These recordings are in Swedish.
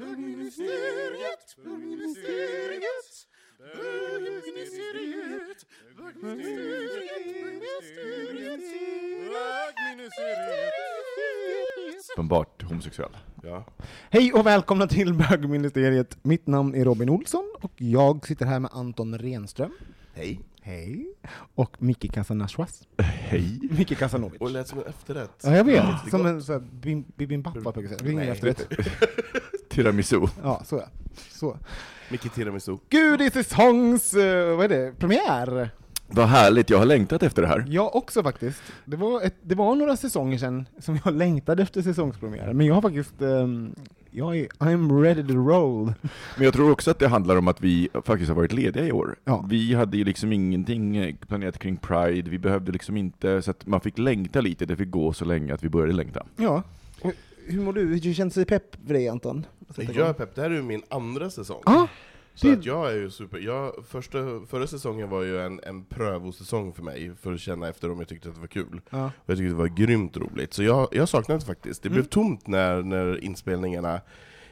Bögministeriet, bögministeriet, bögministeriet, bögministeriet, bögministeriet, Uppenbart homosexuell. Ja. Hej och välkomna till bögministeriet. Mitt namn är Robin Olsson och jag sitter här med Anton Renström. Hej. Hej. Och Micke Casanashwas. Hej. Micke Casanovic. Och det lät som en efterrätt. Ja, jag vet. Som gott. en sån här bim- bibimbap, vad jag säga. Det är ingen efterrätt. Tiramisu. Ja, så ja. Så. Micke Tiramisu. Gud, det är säsongs... eh, vad är det? Premiär! Vad härligt, jag har längtat efter det här. Jag också faktiskt. Det var, ett, det var några säsonger sedan som jag längtade efter säsongspremiär, men jag har faktiskt... ehm, jag är, I'm ready to roll. Men jag tror också att det handlar om att vi faktiskt har varit lediga i år. Ja. Vi hade ju liksom ingenting eh, planerat kring Pride, vi behövde liksom inte, så att man fick längta lite, det fick gå så länge att vi började längta. Ja. Och hur mår du? Hur känns det pepp för dig, Anton? Jag är pepp, det här är ju min andra säsong. Ja, Så det- att jag är ju super. Jag, första, förra säsongen var ju en, en prövosäsong för mig, för att känna efter om jag tyckte att det var kul. ja. Och jag tyckte det var grymt roligt. Så jag, jag saknade det faktiskt. Det blev Mm. tomt när, när inspelningarna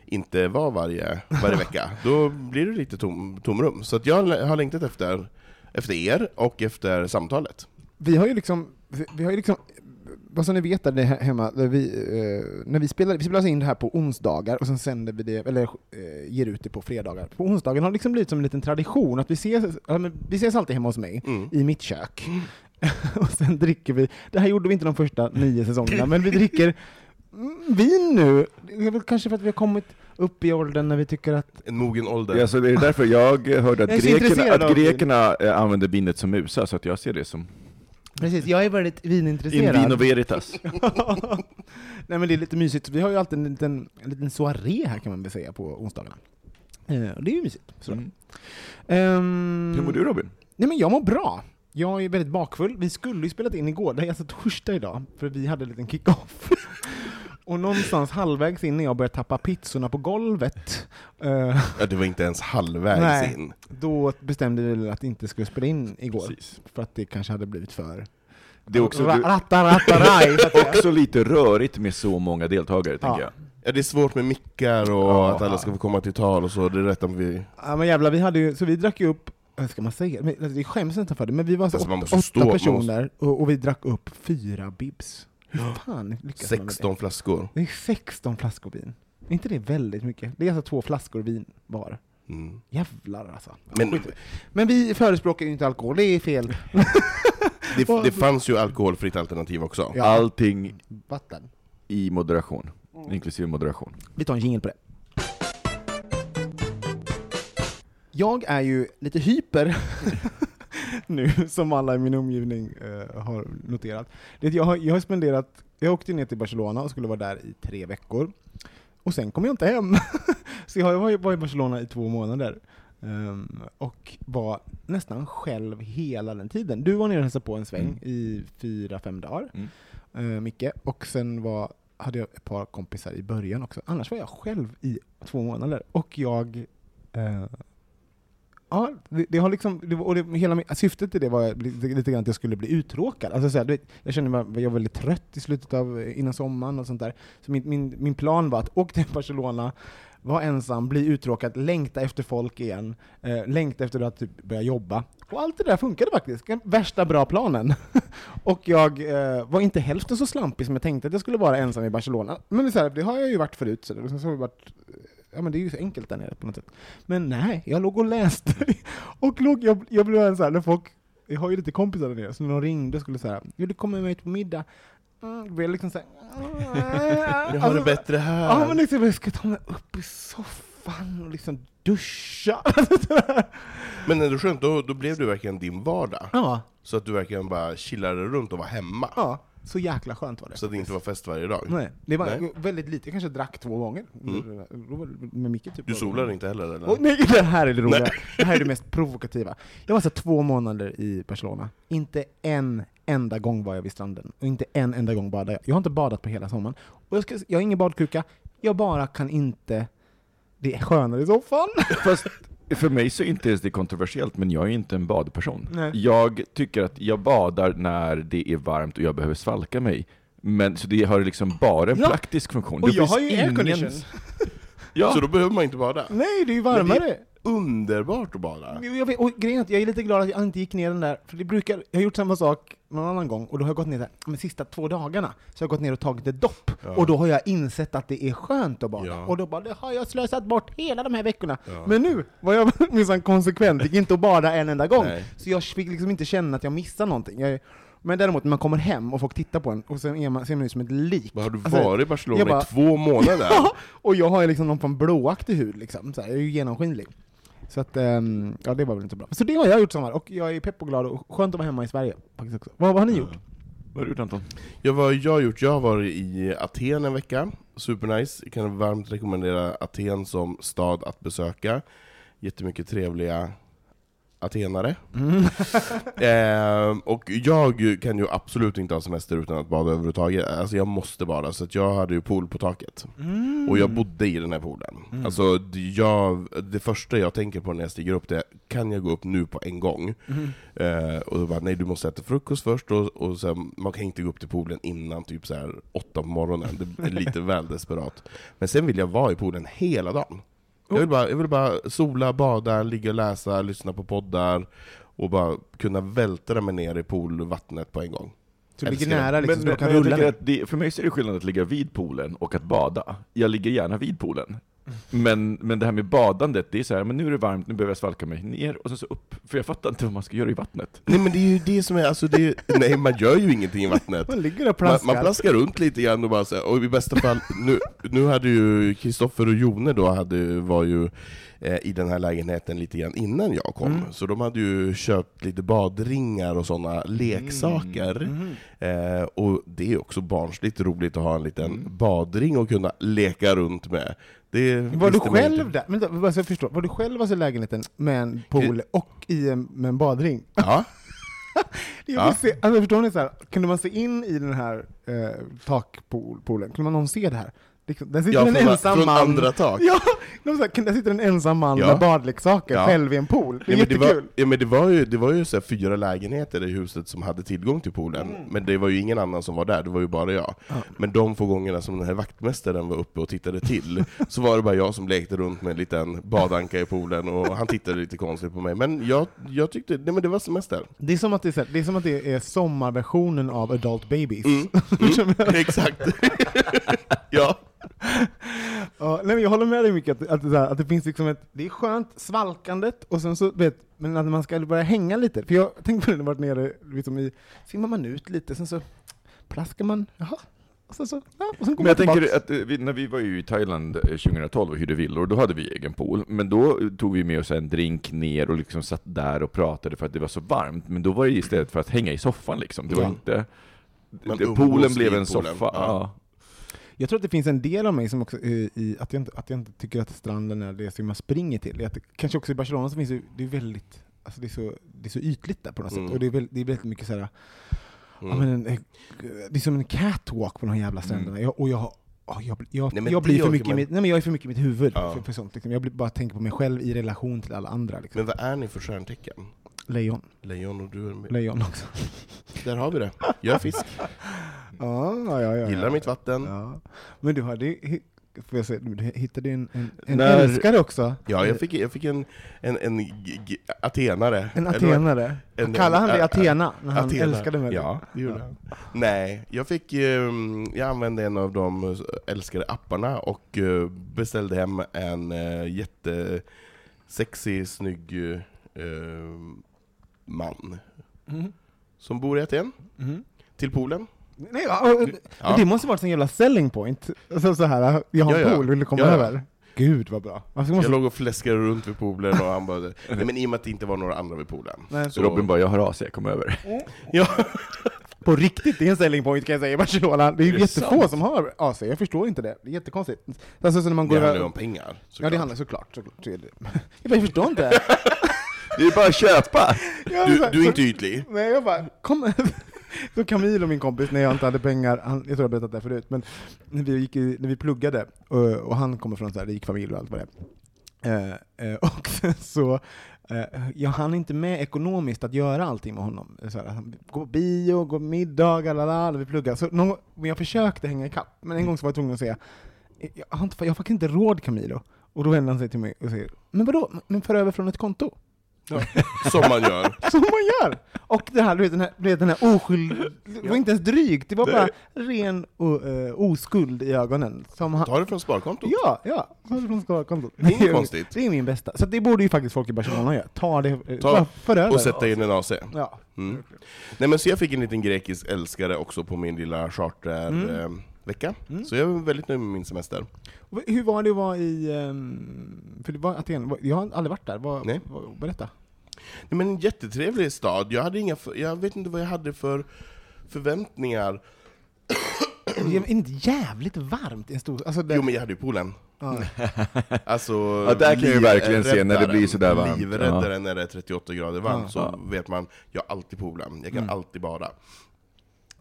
inte var varje, varje vecka. Då blir det lite tom, tomrum. Så att jag har längtat efter, efter er och efter samtalet. Vi har ju liksom, vi, vi har ju liksom, vad som ni vet där det här hemma, där vi, eh, när vi spelar, vi spelar in det här på onsdagar och sen sänder vi det, eller eh, ger ut det på fredagar. På onsdagen har det liksom blivit som en liten tradition att vi ses, men vi ses alltid hemma hos mig, Mm. i mitt kök. och sen dricker vi, det här gjorde vi inte de första nio säsongerna, men vi dricker mm, vin nu. Det är väl kanske för att vi har kommit upp i åldern när vi tycker att En mogen ålder. Ja, så det är därför jag hörde att Jag grekerna, att grekerna eh, använde vinet som musa, så att jag ser det som Precis, jag är väldigt in vinintresserad. vino veritas. Nej men det är lite mysigt, vi har ju alltid en liten, en liten soaré här kan man väl säga på onsdagarna. Eh, och det är ju mysigt. Mm. Ehm, Hur mår du Robin? Nej men jag mår bra. Jag är väldigt bakfull. Vi skulle ju spelat in igår, det är alltså torsdag idag, för vi hade en liten kick-off. och någonstans halvvägs in när jag började tappa pizzorna på golvet, eh, Ja, det var inte ens halvvägs Nej. in. då bestämde vi väl att inte skulle spela in igår. Precis. För att det kanske hade blivit för... Det är också, Ra- du, ratta, ratta, raj, också lite rörigt med så många deltagare, tänker jag. Ja, det är svårt med mickar och Ja. att alla ska få komma till tal och så, det är rätt om vi... Ja men jävlar, vi hade ju, så vi drack ju upp, vad ska man säga, men, alltså, vi skäms nästan för det, men vi var så Alltså, åt, måste åtta stå- personer och, och vi drack upp fyra bibs. Hur fan lyckas man med 16 flaskor. det? Det är 16 flaskor vin. Är inte det väldigt mycket? Det är alltså två flaskor vin var. Mm. Jävlar alltså. Men det. men vi förespråkar ju inte alkohol, det är fel. det, det fanns ju alkoholfritt alternativ också. Ja. Allting Vatten. i moderation, inklusive moderation. Vi tar en jingle på det. Jag är ju lite hyper nu, som alla i min omgivning eh, har noterat. Det jag, har, jag har spenderat, jag åkte ner till Barcelona och skulle vara där i tre veckor. Och sen kom jag inte hem. Så jag var, var i Barcelona i två månader. Ehm, och var nästan själv hela den tiden. Du var nere och hälsade på en sväng Mm. i fyra, fem dagar, Mm. uh, Micke. Och sen var, hade jag ett par kompisar i början också. Annars var jag själv i två månader. Och jag... eh, ja, det, det har liksom... Det, och det, hela, syftet i det var lite, lite grann att jag skulle bli uttråkad. Alltså, så här, vet, jag kände mig jag var väldigt trött i slutet av innan sommaren och sånt där. Så min, min, min plan var att åka till Barcelona, vara ensam, bli uttråkad, längta efter folk igen, eh, längta efter att typ börja jobba. Och allt det där funkade faktiskt. Den Värsta bra planen. och jag eh, var inte hälften så slampig som jag tänkte att jag skulle vara ensam i Barcelona. Men så här, det har jag ju varit förut, så det, så har jag varit ja men det är ju så enkelt där nere på något sätt. Men nej, jag låg och läste. och låg, jag, jag blev så här, när folk, jag har ju lite kompisar där nere, så när de ringde och skulle säga, vill du komma med på middag? Mm, blev liksom såhär, Jag har det bättre här. Ja men liksom, jag ska ta mig upp i soffan och liksom duscha. Men när du skönt, då, då blev du verkligen din vardag. ja, Så att du verkligen bara chillade runt och var hemma. ja, så jäkla skönt var det. Så det inte var fest varje dag. Nej, det var Nej. väldigt lite, jag kanske drack två gånger. Mm. Med Micke typ. Du solade inte heller eller? Och, nej, det här är det roliga. Det här är det mest provokativa. Jag var så två månader i Barcelona. Inte en enda gång var jag vid stranden. Och inte en enda gång badade jag. Jag har inte badat på hela sommaren. Och jag, ska, jag har ingen badkruka. Jag bara kan inte... Det är skönare i soffan. Fast för mig så är inte ens det kontroversiellt, men jag är inte en badperson. Nej. Jag tycker att jag badar när det är varmt och jag behöver svalka mig. Men så det har liksom bara en Ja. praktisk funktion. Och Det jag har ju ingen- aircondition. Ja, Så då behöver man inte bada? Nej, det är ju varmare. det- Underbart att bada! Jag vet, och grejen är att jag är lite glad att jag inte gick ner den där, för det brukar, jag har gjort samma sak någon annan gång, och då har jag gått ner de sista två dagarna, så jag har gått ner och tagit ett dopp, Ja. och då har jag insett att det är skönt att bada. Ja. Och då bara, det har jag slösat bort hela de här veckorna. Ja. Men nu var jag minsann konsekvent, gick inte att bada en enda gång. Nej. Så jag fick liksom inte känna att jag missade någonting. Jag, men däremot när man kommer hem och folk tittar på en, och sen är man, ser man ut som ett lik. Har du Alltså, varit i Barcelona jag bara- i två månader? Och jag har ju liksom någon form blåaktig hud liksom, så här, jag är ju genomskinlig. Så att, ehm, ja det var väl inte så bra. Så det har jag gjort sommar, och jag är pepp och glad, och skönt att vara hemma i Sverige faktiskt också. Vad, vad har ni gjort? vad har du gjort Anton? Jag, vad har jag gjort? Jag har varit i Aten en vecka, supernice. Jag kan varmt rekommendera Aten som stad att besöka. Jättemycket trevliga atenare. Ehm, och jag kan ju absolut inte ha semester utan att bada överhuvudtaget. Alltså jag måste bada, så att jag hade ju pool på taket. Och jag bodde i den här poolen. Alltså det- jag, det första jag tänker på när jag stiger upp det är, kan jag gå upp nu på en gång? Eh, och då bara, nej du måste äta frukost först, och, och sen, man kan inte gå upp till poolen innan typ så här åtta på morgonen, det är lite väl desperat. Men sen vill jag vara i poolen hela dagen. Jag vill, bara, jag vill bara sola, bada, ligga och läsa, lyssna på poddar, och bara kunna vältra mig ner i poolvattnet på en gång. Så du ligger Älskar nära liksom, men, så du men, kan men jag rulla tycker ner. att det, för mig så är det skillnad att ligga vid poolen och att bada. Jag ligger gärna vid poolen. Men, men det här med badandet, det är så här, men nu är det varmt, nu behöver jag svalka mig ner och sen så upp. För jag fattar inte vad man ska göra i vattnet. Nej men det är ju det som är, alltså det, nej man gör ju ingenting i vattnet. Man ligger och Man, plaskar. man plaskar runt lite grann och bara så här, och i bästa fall, nu, nu hade ju Kristoffer och Jone då, hade, var ju i den här lägenheten lite grann innan jag kom, Mm. så de hade ju köpt lite badringar och sådana leksaker. Mm. Eh, och det är också barnsligt roligt att ha en liten Mm. badring att kunna leka runt med. Det Var du själv inte. där? Men, då, bara så jag förstår, var du själv alltså i lägenheten med en pool och i en, med en badring? Ja, Jag Ja. vill se, alltså förstår ni så här, kunde man se in i den här eh, takpoolen? Kunde man någon se det här? Liksom, där sitter ja en ensam från man. andra tak. Ja, de där sitter en ensam man Ja. med badleksaker Ja. själv i en pool. Det är Nej, men det, jättekul. var, ja, men det var ju, det var ju så fyra lägenheter i huset som hade tillgång till poolen, Mm. men det var ju ingen annan som var där, det var ju bara jag. Men de få gångerna som den här vaktmästaren var uppe och tittade till, så var det bara jag som lekte runt med en liten badanka i poolen, och han tittade lite konstigt på mig. Men jag, jag tyckte, nej men det var semester. Det är, som att det, är, det är som att det är sommarversionen av Adult Babies. Mm. Mm. Exakt. ja. Ja, nej, men jag håller med dig mycket, att, att, att det finns liksom ett, det är skönt, svalkandet, och sen så, vet, men att man ska börja hänga lite. För jag tänkte på det när jag varit nere, liksom i, simmar man ut lite, sen så plaskar man, jaha, och sen så, ja, och sen Men jag tänker att eh, vi, när vi var ju i Thailand eh, 2012 och hyrde villor, då hade vi egen pool. Men då eh, tog vi med oss en drink ner och liksom satt där och pratade för att det var så varmt. Men då var det istället för att hänga i soffan liksom. Det var Ja. inte... Umgås poolen blev en poolen, soffa. ja. Ja. Jag tror att det finns en del av mig som också, eh, i, att, jag inte, att jag inte tycker att stranden är det som man springer till. Att kanske också i Barcelona så finns det, det är väldigt, alltså det är så, det är så ytligt där på något Mm. sätt. Och det är, väldigt, det är väldigt mycket såhär, ja, Mm. men en, eh, det är som en catwalk på de här jävla stränderna. Jag, och jag, ja, jag, jag, Nej, men jag det blir för orkar mycket, i man- mitt, nej, men jag är för mycket i mitt huvud Ja. för, för sånt. Liksom. Jag blir bara tänker på mig själv i relation till alla andra. Liksom. Men vad är ni för stjärntecken? Lejon. Lejon och du är med. Lejon också. Där har vi det. Jag är fisk, Ja, ja, ja, ja. gillar mitt vatten. Ja. Men du har, det, får jag se, du hittade ju en, en, en När- älskare också. Ja, jag fick, jag fick en, en, en atenare. En atenare. en- Kallade han dig Athena när han Athena. älskade mig? Ja, det gjorde han. Nej, jag fick, ehm, jag använde en av de älskade apparna och eh, beställde hem en uh, jättesexig, snygg eh, man. Mhm. Som bor i Aten, Mhm. till poolen. Nej, ja, och- Ja. Det måste varit en jävla selling point. Alltså så här, jag har en Ja, ja. pool, vill du komma Ja, ja. över? Gud vad bra. Alltså, måste... Jag låg och fläskade runt vid poolen och han bara, nej men i och med att det inte var några andra vid poolen. Nej. Så- Robin bara, jag har AC, kom över. Ja, På riktigt, det är en selling point kan jag säga i Barcelona. Det är, Är det jättefå sant? som har AC, jag förstår inte det. Det är jättekonstigt. Alltså så när man går det handlar ju över... om pengar. Ja såklart. det handlar såklart, såklart. Är jag förstår inte. Det är bara att köpa! Du, du är inte ytlig. Nej jag bara, kom Så Camille och min kompis, när jag inte hade pengar, han, jag tror jag har berättat det förut, men när vi, gick i, när vi pluggade, och, och han kommer från så här rik familj och allt vad det är. Eh, eh, och så, eh, jag hann inte med ekonomiskt att göra allting med honom. Så här, han gå på bio, gå på middagar, lalala, när vi pluggade. Så någon, men jag försökte hänga ikapp, men en gång så var jag tvungen att säga, jag har, inte, jag har faktiskt inte råd Camilo. Och då vänder han sig till mig och säger, men vadå, men för över från ett konto? Ja. Som man gör. Som man gör! Och det här, du vet, den här, du vet, den här oskuld... Det var inte ens drygt, det var bara ren o, eh, oskuld i ögonen. Som han, Ta det från sparkontot. ja, ja, ta det från sparkontot. Det är inget konstigt. Det är min bästa. Så det borde ju faktiskt folk i Barcelona göra. Ta det, eh, Ta för över. Och sätta in en AC. Ja. Mm. Nej men så jag fick en liten grekisk älskare också på min lilla chartervecka. Mm. Eh, vecka. Mm. Så jag är väldigt nöjd med min semester. Hur var det att vara i... ehm, För det var Aten, jag har aldrig varit där. Vad, Nej. vad, berätta. Nej, men en jättetrevlig stad. Jag, hade inga, för- jag vet inte vad jag hade för förväntningar. Det är inte jävligt varmt i en stor... Alltså det, Jo men jag hade ju poolen. ja. Alltså, Ja, där kan jag ju verkligen se när det blir sådär varmt. Livräddaren när det är 38 grader varmt, Ja. så Ja. vet man, jag har alltid poolen. Jag kan Mm. alltid bada.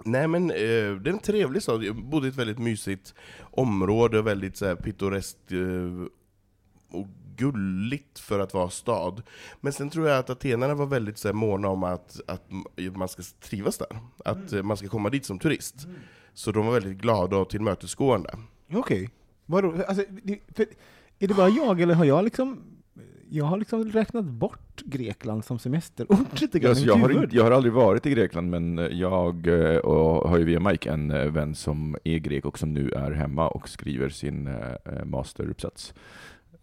Nej men, eh, det är en trevlig stad. Jag bodde i ett väldigt mysigt område, väldigt så här, pittoreskt eh, och gulligt för att vara stad. Men sen tror jag att atenarna var väldigt så här, måna om att, att man ska trivas där. Att eh, man ska komma dit som turist. Så de var väldigt glada och tillmötesgående. Okej. Vadå? Alltså, är det bara jag, eller har jag liksom... Jag har liksom räknat bort Grekland som semesterort lite grann Alltså, jag, har, jag har aldrig varit i Grekland, men jag eh, och har ju via Mike en eh, vän som är grek och som nu är hemma och skriver sin eh, masteruppsats.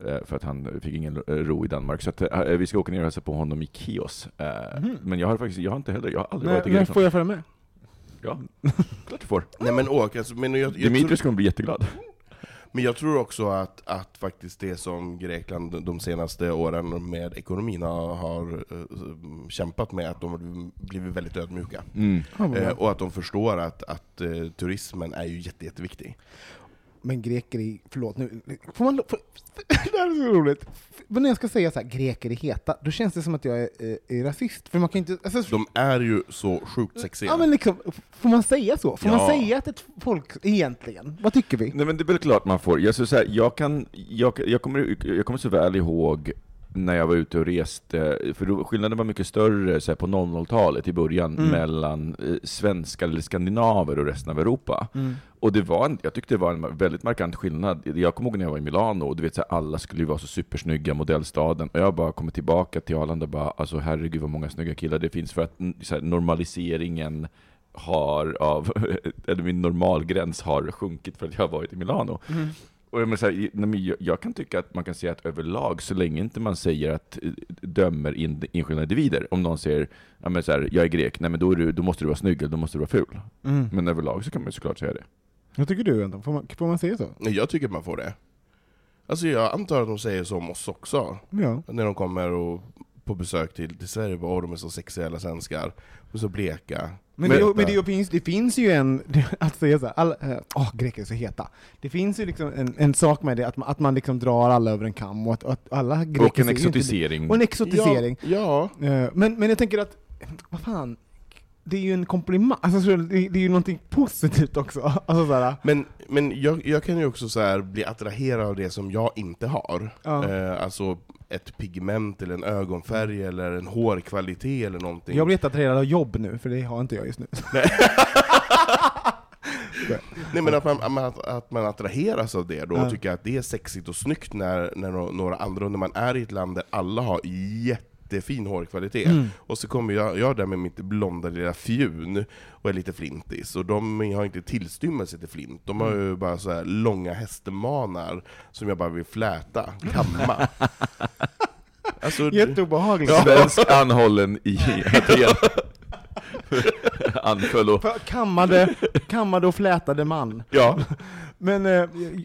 Eh, För att han fick ingen eh, ro i Danmark. Så att, eh, vi ska åka ner och hälsa på honom i Kios. Eh, Mhm. Men jag har faktiskt, jag har inte heller, jag har aldrig Nej, varit i men Grekland. får jag följa med? Ja, klart du får. Nej men åk, alltså, men jag, jag, Dimitrios tror, kommer bli jätteglad. Men jag tror också att, att faktiskt det som Grekland de senaste åren med ekonomin har, har eh, kämpat med, att de har blivit väldigt ödmjuka. Mm. Eh, och att de förstår att, att eh, turismen är ju jätte, jätteviktig. Men greker är, förlåt nu, får man, får, det här är så roligt. Men när jag ska säga så här, greker är heta, då känns det som att jag är, är, är rasist. För man kan inte, alltså, De är ju så sjukt sexiga. ja men liksom, får man säga så? Får man Ja. säga att ett folk, egentligen, vad tycker vi? Nej men det är väl klart man får. Jag, så här, jag, kan, jag, jag, kommer, jag kommer så väl ihåg när jag var ute och reste, för då, skillnaden var mycket större så här, på 00-talet i början Mm. mellan eh, svenskar eller skandinaver och resten av Europa. Och det var en, jag tyckte det var en väldigt markant skillnad. Jag kommer ihåg när jag var i Milano, och du vet, så här, alla skulle ju vara så supersnygga, modellstaden, och jag bara kommer tillbaka till Arlanda och bara, alltså herregud vad många snygga killar det finns, för att mm, här, normaliseringen har av, eller min normalgräns har sjunkit för att jag har varit i Milano. Och jag, menar så här, jag, jag kan tycka att man kan säga att överlag, så länge inte man säger att eh, dömer in, enskilda individer, om någon säger ja, men så här, jag är grek, nej men då, är du, då måste du vara snygg eller då måste du vara ful. Mm. Men överlag så kan man ju såklart säga det. Vad tycker du Anton? Får man, får man säga så? Nej, Jag tycker man får det. Alltså jag antar att de säger så om oss också. Ja. När de kommer och, på besök till, till Sverige, bara, de är så sexiga alla svenskar. Och så bleka. Men, Men- det, men det, finns, det finns ju en, att säga såhär, alla, äh, åh greker är så heta. Det finns ju liksom en, en sak med det, att man, att man liksom drar alla över en kam, och att, att alla greker Och en ser ju inte- exotisering. Och en exotisering. Ja, ja. Eh, Men, men jag tänker att, vad fan, det är ju en komplimang, alltså, så det, det är ju någonting positivt också. Alltså, såhär, Men, men jag, jag kan ju också så här bli attraherad av det som jag inte har. Ja. Eh, alltså ett pigment, eller en ögonfärg, eller en hårkvalitet eller någonting. jag blir jätteattraherad av jobb nu, för det har inte jag just nu. Nej men att man, att, att man attraheras av det då, och tycker att det är sexigt och snyggt när, när nå- några andra, och när man är i ett land där alla har jättefin hårkvalitet, Mm. och så kommer jag, jag där med mitt blonda lilla fjun och är lite flintis, och de har inte tillstymmelse till flint, de har Mm. ju bara så här långa hästemanar som jag bara vill fläta, kamma. alltså, Jätteobehagligt. Svensk anhållen i Aten. Anföll och... Kammade, kammade och flätade man. ja. Men eh,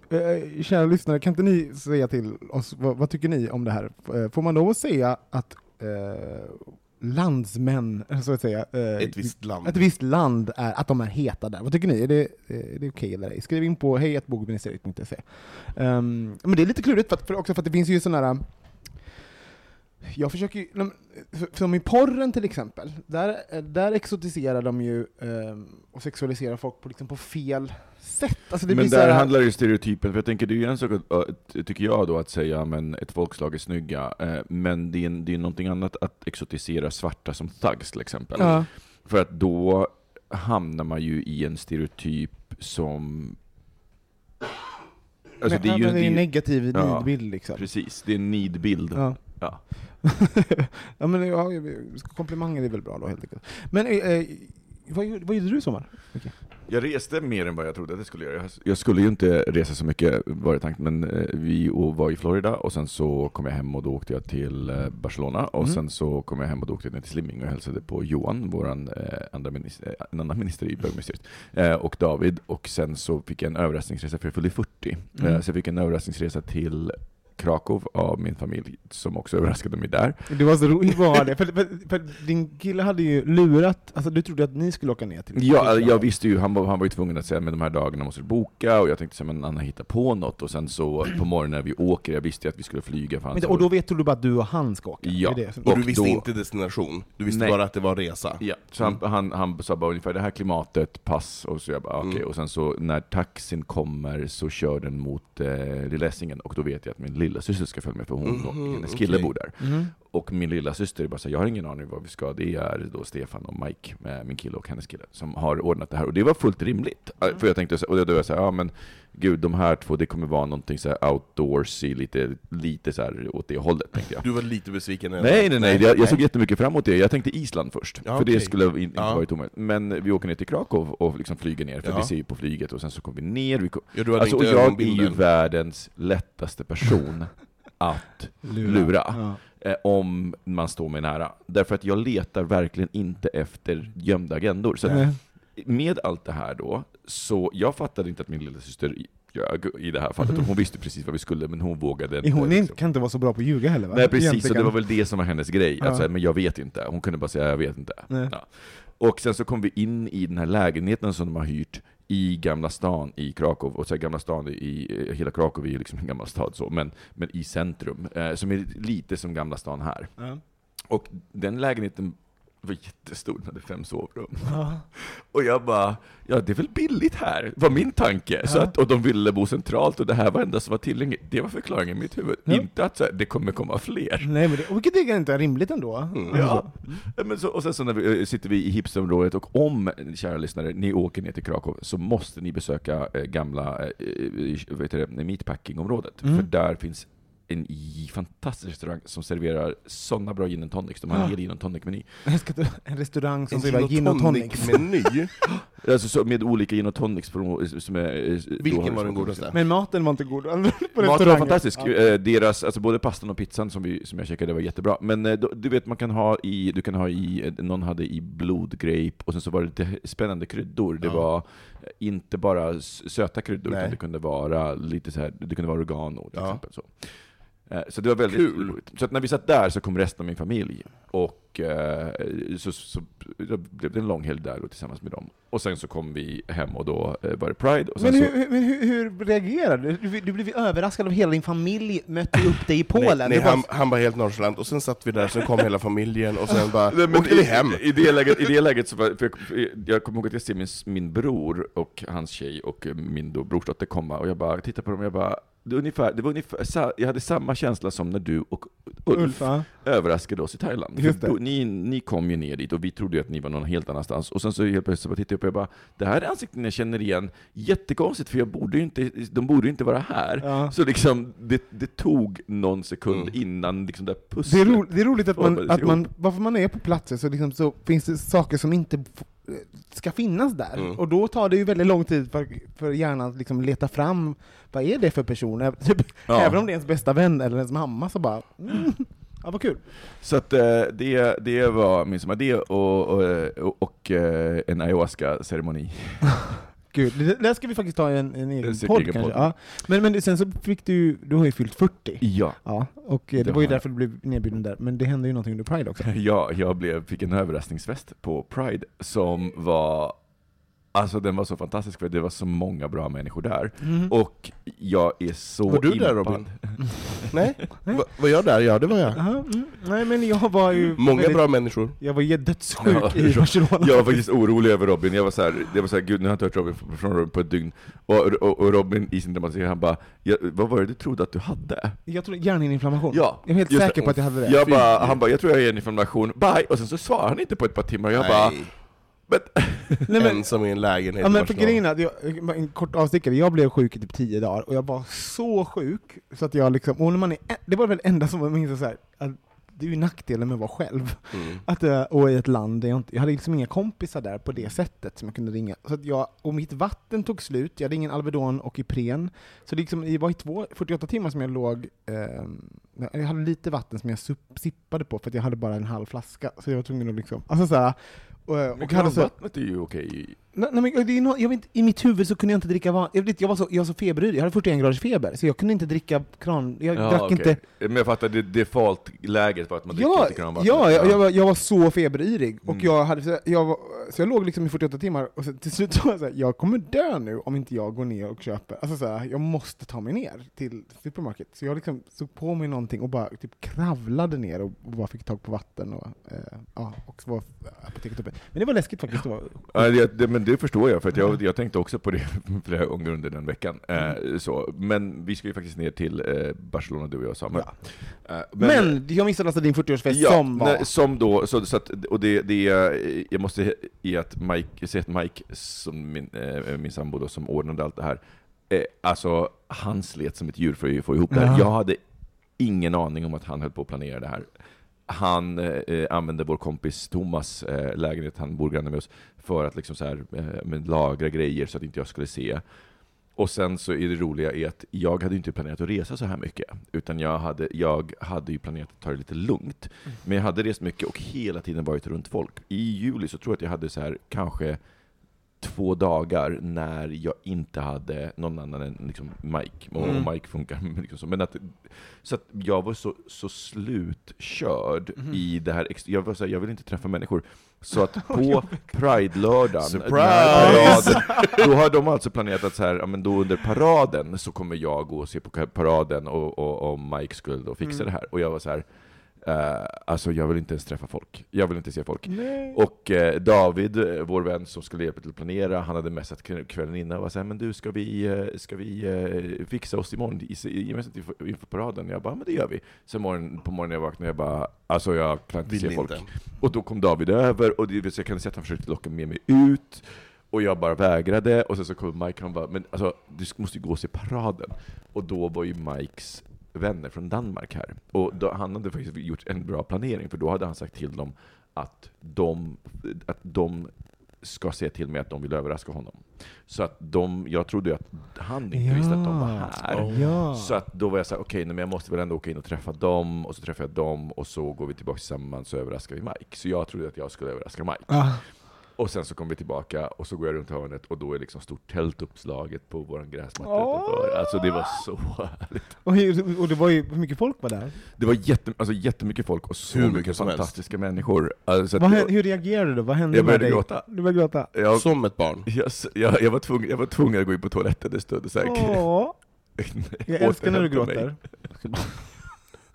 eh, kära lyssnare, kan inte ni säga till oss, vad, vad tycker ni om det här? Eh, Får man lov att säga att eh, landsmän, så att säga, eh, Ett visst land. ett visst land, är, att de är heta där? Vad tycker ni? Är det, eh, är det okej eller ej? Skriv in på hejatbogministeriet.se. Um, men det är lite klurigt, för för också för att det finns ju sådana här jag försöker ju, som i porren till exempel, där, eh, där exotiserar de ju ehm, och sexualiserar folk på, liksom på fel sätt. Alltså det Men där här- handlar ju stereotypen, för jag tänker det är ju en sak, att, tycker jag då, att säga men ett folkslag är snygga, eh, men det är, en- det är någonting annat att exotisera svarta som thugs till exempel. Ja. För att då hamnar man ju i en stereotyp som... Alltså Men- det är ju men det är en negativ Ja. nidbild liksom. Precis, det är en nidbild. Ja. Ja. ja, men ja, komplimanger är väl bra då helt enkelt. Men eh, eh, vad, vad gjorde du i sommar? Jag reste mer än vad jag trodde att jag skulle göra. Jag- skulle ju inte resa så mycket, var det tanken, men eh, vi var i Florida, och sen så kom jag hem och då åkte jag till eh, Barcelona, och Mm. sen så kom jag hem och då åkte jag ner till Slimming och hälsade på Johan, våran eh, andra minister, en annan minister i bögministeriet, eh, och David, och sen så fick jag en överraskningsresa, för jag fyllde 40, Mm. eh, så jag fick en överraskningsresa till Krakow av min familj, som också överraskade mig där. Det var så roligt, var det? För, för, för din kille hade ju lurat, alltså du trodde att ni skulle åka ner till Ja, jag visste ju, han var, han var ju tvungen att säga men de här dagarna måste du boka, och jag tänkte så här, men Anna hittar på något, och sen så på morgonen när vi åker, jag visste ju att vi skulle flyga, för han Men, och då vet du bara att du och han ska åka? Ja. Det det Och du Och visste då- inte destination, du visste Nej. bara att det var resa. Ja, så han, han, han sa bara ungefär det här klimatet, pass, och så jag bara okej, Mm. och sen så när taxin kommer så kör den mot eh, Lilla Essingen, och då vet jag att min lilla syster ska följa med, för hon Mhm, hennes kille okej. bor där. Mhm. Och min lilla syster är bara så här, jag har ingen aning vad vi ska, det är då Stefan och Mike, med min kille och hennes kille, som har ordnat det här. Och det var fullt rimligt. För jag tänkte, och då var jag så här, ja men gud, de här två, det kommer vara någonting så här outdoorsy, lite, lite så här åt det hållet, tänkte jag. Du var lite besviken? eller? Nej, nej, nej, jag, jag såg jättemycket fram emot det. Jag tänkte Island först, Ja, för det okej. skulle in, inte Ja. varit omöjligt. Men vi åker ner till Krakow och liksom flyger ner, för Ja. vi ser ju på flyget, och sen så kommer vi ner. Vi kom, Ja, du hade alltså, och jag är ju världens lättaste person att lura. Ja. Eh, om man står mig nära. Därför att jag letar verkligen inte efter gömda agendor. Så Nej. med allt det här då, så jag fattade inte att min lilla syster ljög i det här fallet. Och hon visste precis vad vi skulle, men hon vågade inte. Hon liksom. kan inte vara så bra på att ljuga heller va? Nej precis, Egentligen. och det var väl det som var hennes grej. Ja. Alltså, men jag vet inte. Hon kunde bara säga jag vet inte. Ja. Och sen så kom vi in i den här lägenheten som de har hyrt i Gamla stan i Krakow, och så Gamla stan i, hela Krakow är ju liksom en gammal stad så, men, men i centrum, eh, som är lite som Gamla stan här. Ja. Och den lägenheten var jättestor, den hade fem sovrum. Ja. Och jag bara, ja det är väl billigt här, var min tanke. Så Ja. att, och de ville bo centralt och det här var enda som var tillgängligt. Det var förklaringen i mitt huvud. Ja. Inte att så här, det kommer komma fler. Nej, men det, vilket är inte rimligt ändå. Mm. Ja. Ja, Men så, och sen så när vi, eh, sitter vi i hipsterområdet, och om, kära lyssnare, ni åker ner till Krakow, så måste ni besöka eh, gamla eh, det, meatpackingområdet. Mm. För där finns en fantastisk restaurang som serverar sådana bra gin and tonics. De har en Ah. hel gin and tonic-meny. En restaurang som serverar gin och tonic. meny Alltså så med olika gin och tonics från, som är... eh, Vilken var den godaste? Men maten var inte god på Maten var restaurangen. fantastisk. Ja. Eh, Deras, alltså både pastan och pizzan som, vi, som jag käkade var jättebra. Men eh, du vet, man kan ha i, du kan ha i, någon hade i blodgrape, och sen så var det lite spännande kryddor. Det Ja. var inte bara söta kryddor, Nej. utan det kunde vara lite så här, det kunde vara oregano till Ja. exempel. Så. Eh, Så det var väldigt Kul. roligt. Så att när vi satt där så kom resten av min familj, och eh, så, så blev det en lång helg där och tillsammans med dem. Och sen så kom vi hem och då eh, var det Pride, och sen Men så... hur, hur, men hur, hur reagerade du? Du, blev överraskad av hela din familj mötte upp dig i Polen. Nej, nej bara- han, han var helt nonchalant, och sen satt vi där, sen kom hela familjen, och sen bara Nej, men åkte vi hem. I, i, det läget, I det läget så var, för jag, jag kommer ihåg att jag ser min, min bror och hans tjej och min då brorsdotter komma, och jag bara tittar på dem och jag bara, det, var ungefär, det var ungefär, jag hade samma känsla som när du och Ulf, Ulf, ja. överraskade oss i Thailand. Då, ni, ni kom ju ner dit och vi trodde ju att ni var någon helt annanstans. Och sen så helt plötsligt så tittade jag upp och jag bara, det här är ansikten jag känner igen. Jättekonstigt, för jag borde ju inte, de borde ju inte vara här. Ja. Så liksom, det, det tog någon sekund Mm. innan liksom det där Det är, pusslet ro, det är roligt att man, att man, varför man är på platser så, liksom, så finns det saker som inte ska finnas där. Mm. Och då tar det ju väldigt lång tid för, för hjärnan att liksom leta fram, vad är det för person? Typ, Ja. Även om det är ens bästa vän eller ens mamma så bara, mm, ja vad kul. Så att eh, det, det var midsommar, det och, och, och, och eh, en ayahuasca-ceremoni. Gud, det där ska vi faktiskt ta en, en egen En podd kanske. podd. Ja. Men, men sen så fick du du har ju fyllt 40. Ja, Ja, och eh, det, Det var ju jag. därför du blev nedbjuden där, men det hände ju någonting under Pride också. ja jag blev, fick en överraskningsfest på Pride som var Alltså den var så fantastisk för det var så många bra människor där. Och jag är så Var du där, impad. Robin? Nej? Va, var jag där? Ja, det var jag. Aha, mm. Nej men jag var ju Många väldigt, bra människor. Jag var ju dödssjuk Ja, i Barcelona. Jag var faktiskt orolig över Robin, jag var såhär, jag var såhär gud nu har jag inte hört Robin från Robin på ett dygn. Och, och, och Robin i sin dramatik, han bara, ja, vad var det du trodde att du hade? Jag tror hjärnhinneinflammation. Ja, jag är helt säker på att jag hade det. Jag bara, han bara, jag tror jag är en information, bye! Och sen så svarade han inte på ett par timmar, jag bara, Nej. Men, Nej, men, Ensam i en lägenhet ja, men för grejen är en kort avstickare, jag blev sjuk i typ tio dagar, och jag var så sjuk, så att jag liksom, och när man är, det var väl det enda som jag minns så här, att det är ju nackdelen med att vara själv. Mm. Att, eh, och i ett land där jag inte, jag hade liksom inga kompisar där på det sättet som jag kunde ringa. Så att jag, och mitt vatten tog slut, jag hade ingen Alvedon och Ipren. Så det, liksom, det var i två, 48 timmar som jag låg, eh, jag hade lite vatten som jag sippade på för att jag hade bara en halv flaska. Så jag var tvungen att liksom, alltså såhär, och, och men jag hade så, vattnet är ju okej. Nej, men det är nå- jag vet, I mitt huvud så kunde jag inte dricka van, jag, vet, jag var så, jag var så feberyrig, jag hade 41 graders feber, så jag kunde inte dricka kran... Jag drack okej. inte... Men jag fattar, det default-läget var att man dricker Ja, inte kranvatten. ja jag, jag, var, jag var så feberyrig, och Mm. jag hade, så, jag var, så jag låg liksom i 48 timmar, och så, till slut så var jag så här, jag kommer dö nu om inte jag går ner och köper, alltså så här, jag måste ta mig ner till supermarket. Så jag liksom såg på mig någonting och bara typ kravlade ner och, och bara fick tag på vatten, och, eh, ja, och så var apoteket uppe. Men det var läskigt faktiskt. Det var, Ja, det, det, men det förstår jag, för att jag, jag tänkte också på det flera gånger under den veckan. Eh, så. Men vi ska ju faktiskt ner till eh, Barcelona, du och jag, Samuel. Ja. Eh, men, jag missade alltså din 40-årsfest Ja, som var... nej, som då, så, så att, och det, det jag måste ge att Mike, säga att Mike, som min, eh, min sambo då, som ordnade allt det här, eh, alltså han slet som ett djur för att få ihop det här. Ja. Jag hade ingen aning om att han höll på att planera det här. Han eh, använde vår kompis Thomas eh, lägenhet, han bor granne med oss, för att liksom så här, eh, lagra grejer så att inte jag skulle se. Och sen så är det roliga är att jag hade inte planerat att resa så här mycket, utan jag hade, jag hade ju planerat att ta det lite lugnt. Men jag hade rest mycket och hela tiden varit runt folk. I juli så tror jag att jag hade så här kanske två dagar när jag inte hade någon annan än liksom Mike, och, Mm. Mike funkar liksom så. Men att, så att jag var så, så slutkörd Mhm. i det här, jag var så här, jag vill inte träffa människor. Så att på Pride-lördagen, paraden, då har de alltså planerat att så här, ja, men då under paraden så kommer jag gå och se på paraden och, och, och Mike skulle då fixa Mm. det här. Och jag var så här, eh, alltså jag vill inte ens träffa folk. Jag vill inte se folk. Nej. Och eh, David, eh, vår vän som skulle hjälpa till att planera, han hade messat kv- kvällen innan och var såhär, men du, ska vi, ska vi eh, fixa oss imorgon gemensamt inför, inför paraden? Jag bara, men det gör vi. Sen morgon, på morgonen jag vaknade, jag bara, alltså jag kan inte Vill se folk. inte. Och då kom David över, och det, vill säga, jag kan se att han försökte locka med mig ut, och jag bara vägrade, och sen så kom Mike, han bara, men alltså, du måste ju gå och se paraden. Och då var ju Mikes vänner från Danmark här. Och då, han hade faktiskt gjort en bra planering, för då hade han sagt till dem att de, att de ska se till mig att de vill överraska honom. Så att de, jag trodde ju att han inte visste att de var här. Oh. Ja. Så att då var jag såhär, okej, nej, men jag måste väl ändå åka in och träffa dem, och så träffar jag dem, och så går vi tillbaka tillsammans så överraskar vi Mike. Så jag trodde att jag skulle överraska Mike. Ah. Och sen så kom vi tillbaka, och så går jag runt hörnet, och då är liksom stort tält uppslaget på vår gräsmatta Åh! utanför. Alltså det var så härligt. Och, och det var ju, hur mycket folk var där? Det var jätte, alltså jättemycket folk, och så Hur mycket, mycket som helst. fantastiska människor. Alltså, Vad, hur reagerade du? Vad hände Jag med började dig? gråta. Du började gråta? jag, Som ett barn. jag, jag, jag, var tvungen, jag var tvungen att gå in på toaletten en stund och så här, Åh, jag älskar när du gråter.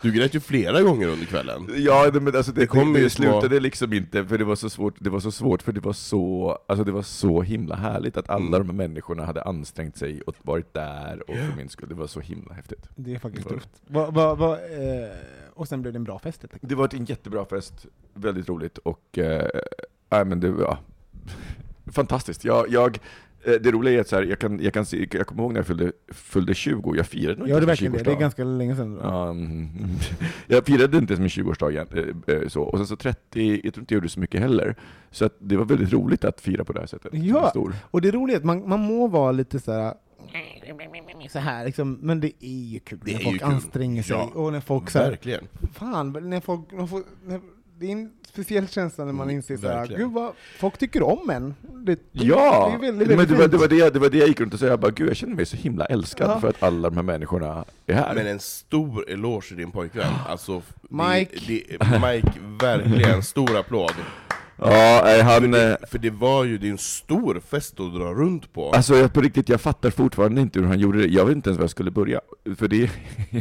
Du grät ju flera gånger under kvällen. Ja, det, men alltså det, Det det, kommer det, ju små- slutade liksom inte, för det var så svårt, det var så svårt, för det var så, alltså det var så himla härligt att alla Mm. de här människorna hade ansträngt sig och varit där, och för min skull, det var så himla häftigt. Det är faktiskt Det tufft. Va, va, va, eh, och sen blev det en bra fest helt enkelt. Det var en jättebra fest, väldigt roligt och, eh, nej men det var ja, fantastiskt. Jag, jag, det roliga är att så här, jag, kan, jag, kan se, jag kommer ihåg när jag fyllde, fyllde 20, jag firade nog Ja, inte verkligen min det. Det är 20-årsdag. ganska länge sedan. Mm. jag firade inte ens min 20-årsdag igen, eh, eh, så. och sen så 30, jag tror inte jag gjorde så mycket heller. Så det var väldigt roligt att fira på det här sättet. som Ja. en. Och det roliga är att man, man må vara lite så här så här liksom, men det är ju kul Det när är folk anstränger sig Ja. och när folk så här, Verkligen. fan, när folk, när folk när, det är en speciell känsla när man Mm, inser så här, verkligen. gud vad, folk tycker om en. Det, Ja! det är väldigt, men väldigt det, var, det, var det, jag- det var det jag gick runt och sa, jag bara, gud jag känner mig så himla älskad Ja. för att alla de här människorna är här. Men en stor eloge till din pojkvän. Alltså, Mike. Det, det, Mike, verkligen, stor applåd. Ja, nej, För han... eh, det, för det var ju det är en stor fest att dra runt på. Alltså jag, på riktigt, jag fattar fortfarande inte hur han gjorde det. Jag vet inte ens var jag skulle börja. För det är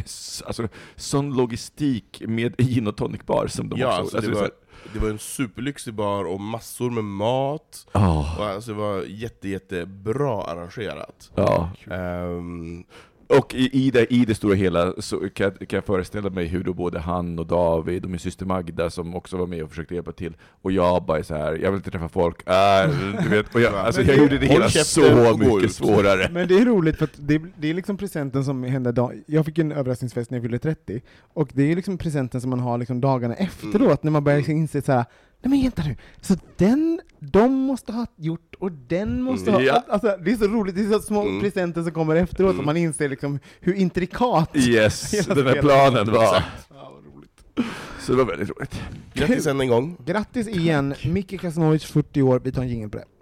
alltså, sån logistik med gin och tonic bar som de ja, också... alltså, alltså, det, så var, det var en superlyxig bar och massor med mat. Ja, Och alltså, det var jätte, jättebra arrangerat. ja. Ehm, Och i, i, det, i det stora hela så kan, jag- kan jag föreställa mig hur då både han och David och min syster Magda som också var med och försökte hjälpa till, och jag bara är så här, jag vill inte träffa folk, äh, du vet, och jag, alltså Men jag det- gjorde det hela så mycket svårare. Men det är roligt för att det, det är liksom presenten som hände dag, Jag fick en överraskningsfest när jag fyllde 30, och det är liksom presenten som man har liksom dagarna efteråt, när man börjar inse så här. Nej men vänta nu, så den, de måste ha gjort, och den måste ha... Ja. Alltså, det är så roligt, det är så små Mm. presenter som kommer efteråt, Mm. och man inser liksom hur intrikat Yes, den här planen var... Ja, vad roligt. Så det var väldigt roligt. grattis än en gång. Grattis igen, Micke Kasanovic, 40 år, vi tar en jingel på det.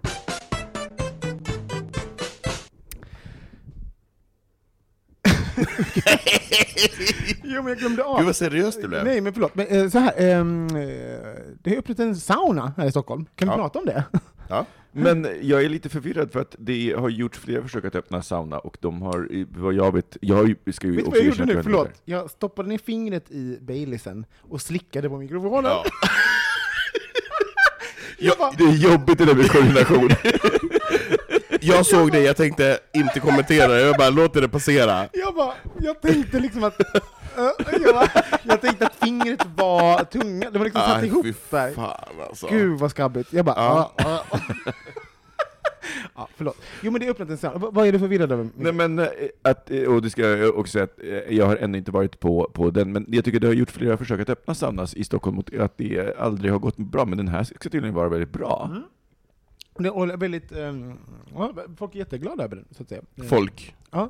jo men jag glömde av. Gud vad seriöst det blev. Nej men förlåt, men, eh, så här, ehm, eh, det har öppnat en sauna här i Stockholm, kan vi Ja. prata om det? Ja. Men jag är lite förvirrad för att det har gjorts flera försök att öppna sauna och de har, vad jag vet, jag har ju, ska ju Vet du också vad jag erkänna gjorde att nu? jag inte Förlåt, jag stoppade ner fingret i Baileysen och slickade på mikrofonen. Ja. Jag bara, Det är jobbigt det där med koordination. Jag såg det, jag tänkte inte kommentera, jag bara låter det passera. jag bara, jag tänkte liksom att, jag, bara, jag tänkte att fingret var tunga, det var liksom satt Aj, ihop där. fan alltså. Gud vad skabbigt. Jag bara, Ja. ja. ja. ja, förlåt. Jo men det är öppnat en. V- Vad är du förvirrad över? Nej men, eh, att, eh, och det ska jag också säga att eh, jag har ännu inte varit på, på den, men jag tycker det har gjort flera försök att öppna saunas i Stockholm, och att det aldrig har gått bra, men den här ska tydligen vara väldigt bra. Mm. Är väldigt, ja, folk är jätteglada över den, så att säga. Folk, Ja.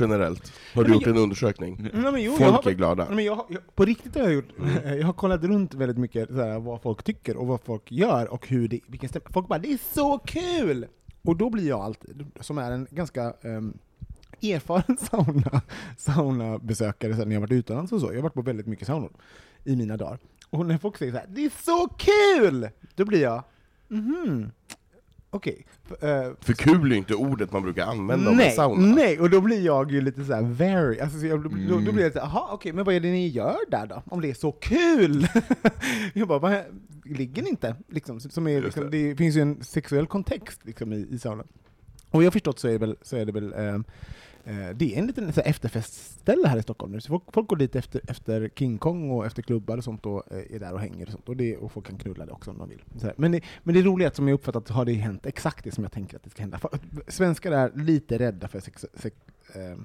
generellt. Har du men gjort en undersökning? Nej, men jo, jag Folk har, är glada. Nej, men jag, jag, på riktigt har jag gjort, jag har kollat runt väldigt mycket så här, vad folk tycker och vad folk gör och hur det, vilken stämning. Folk bara 'Det är så kul!' Och då blir jag alltid, som är en ganska ehm, erfaren sauna, saunabesökare sen när jag varit utomlands och så, jag har varit på väldigt mycket saunor i mina dagar. Och när folk säger så här 'Det är så kul!' Då blir jag 'Mhm, okej' F- eh, För kul är ju inte ordet man brukar använda om nej, sauna. nej, och då blir jag ju lite såhär very, alltså, så jag, då, då, då Mm. blir jag såhär, jaha okej, men vad är det ni gör där då? Om det är så kul! jag bara, vad, ligger ni inte? Liksom, som är, liksom, det. det. finns ju en sexuell kontext liksom, i, i saunan. Och jag har förstått så är det väl, så är det väl eh, det är en liten efterfestställe här i Stockholm nu, så folk, folk går dit efter, efter King Kong och efter klubbar och sånt och eh, är där och hänger och sånt, och, det, och folk kan knulla det också om de vill. Men, det, men det roliga är att som jag uppfattat har det hänt exakt det som jag tänker att det ska hända. För, svenskar är lite rädda för sex, sex, eh,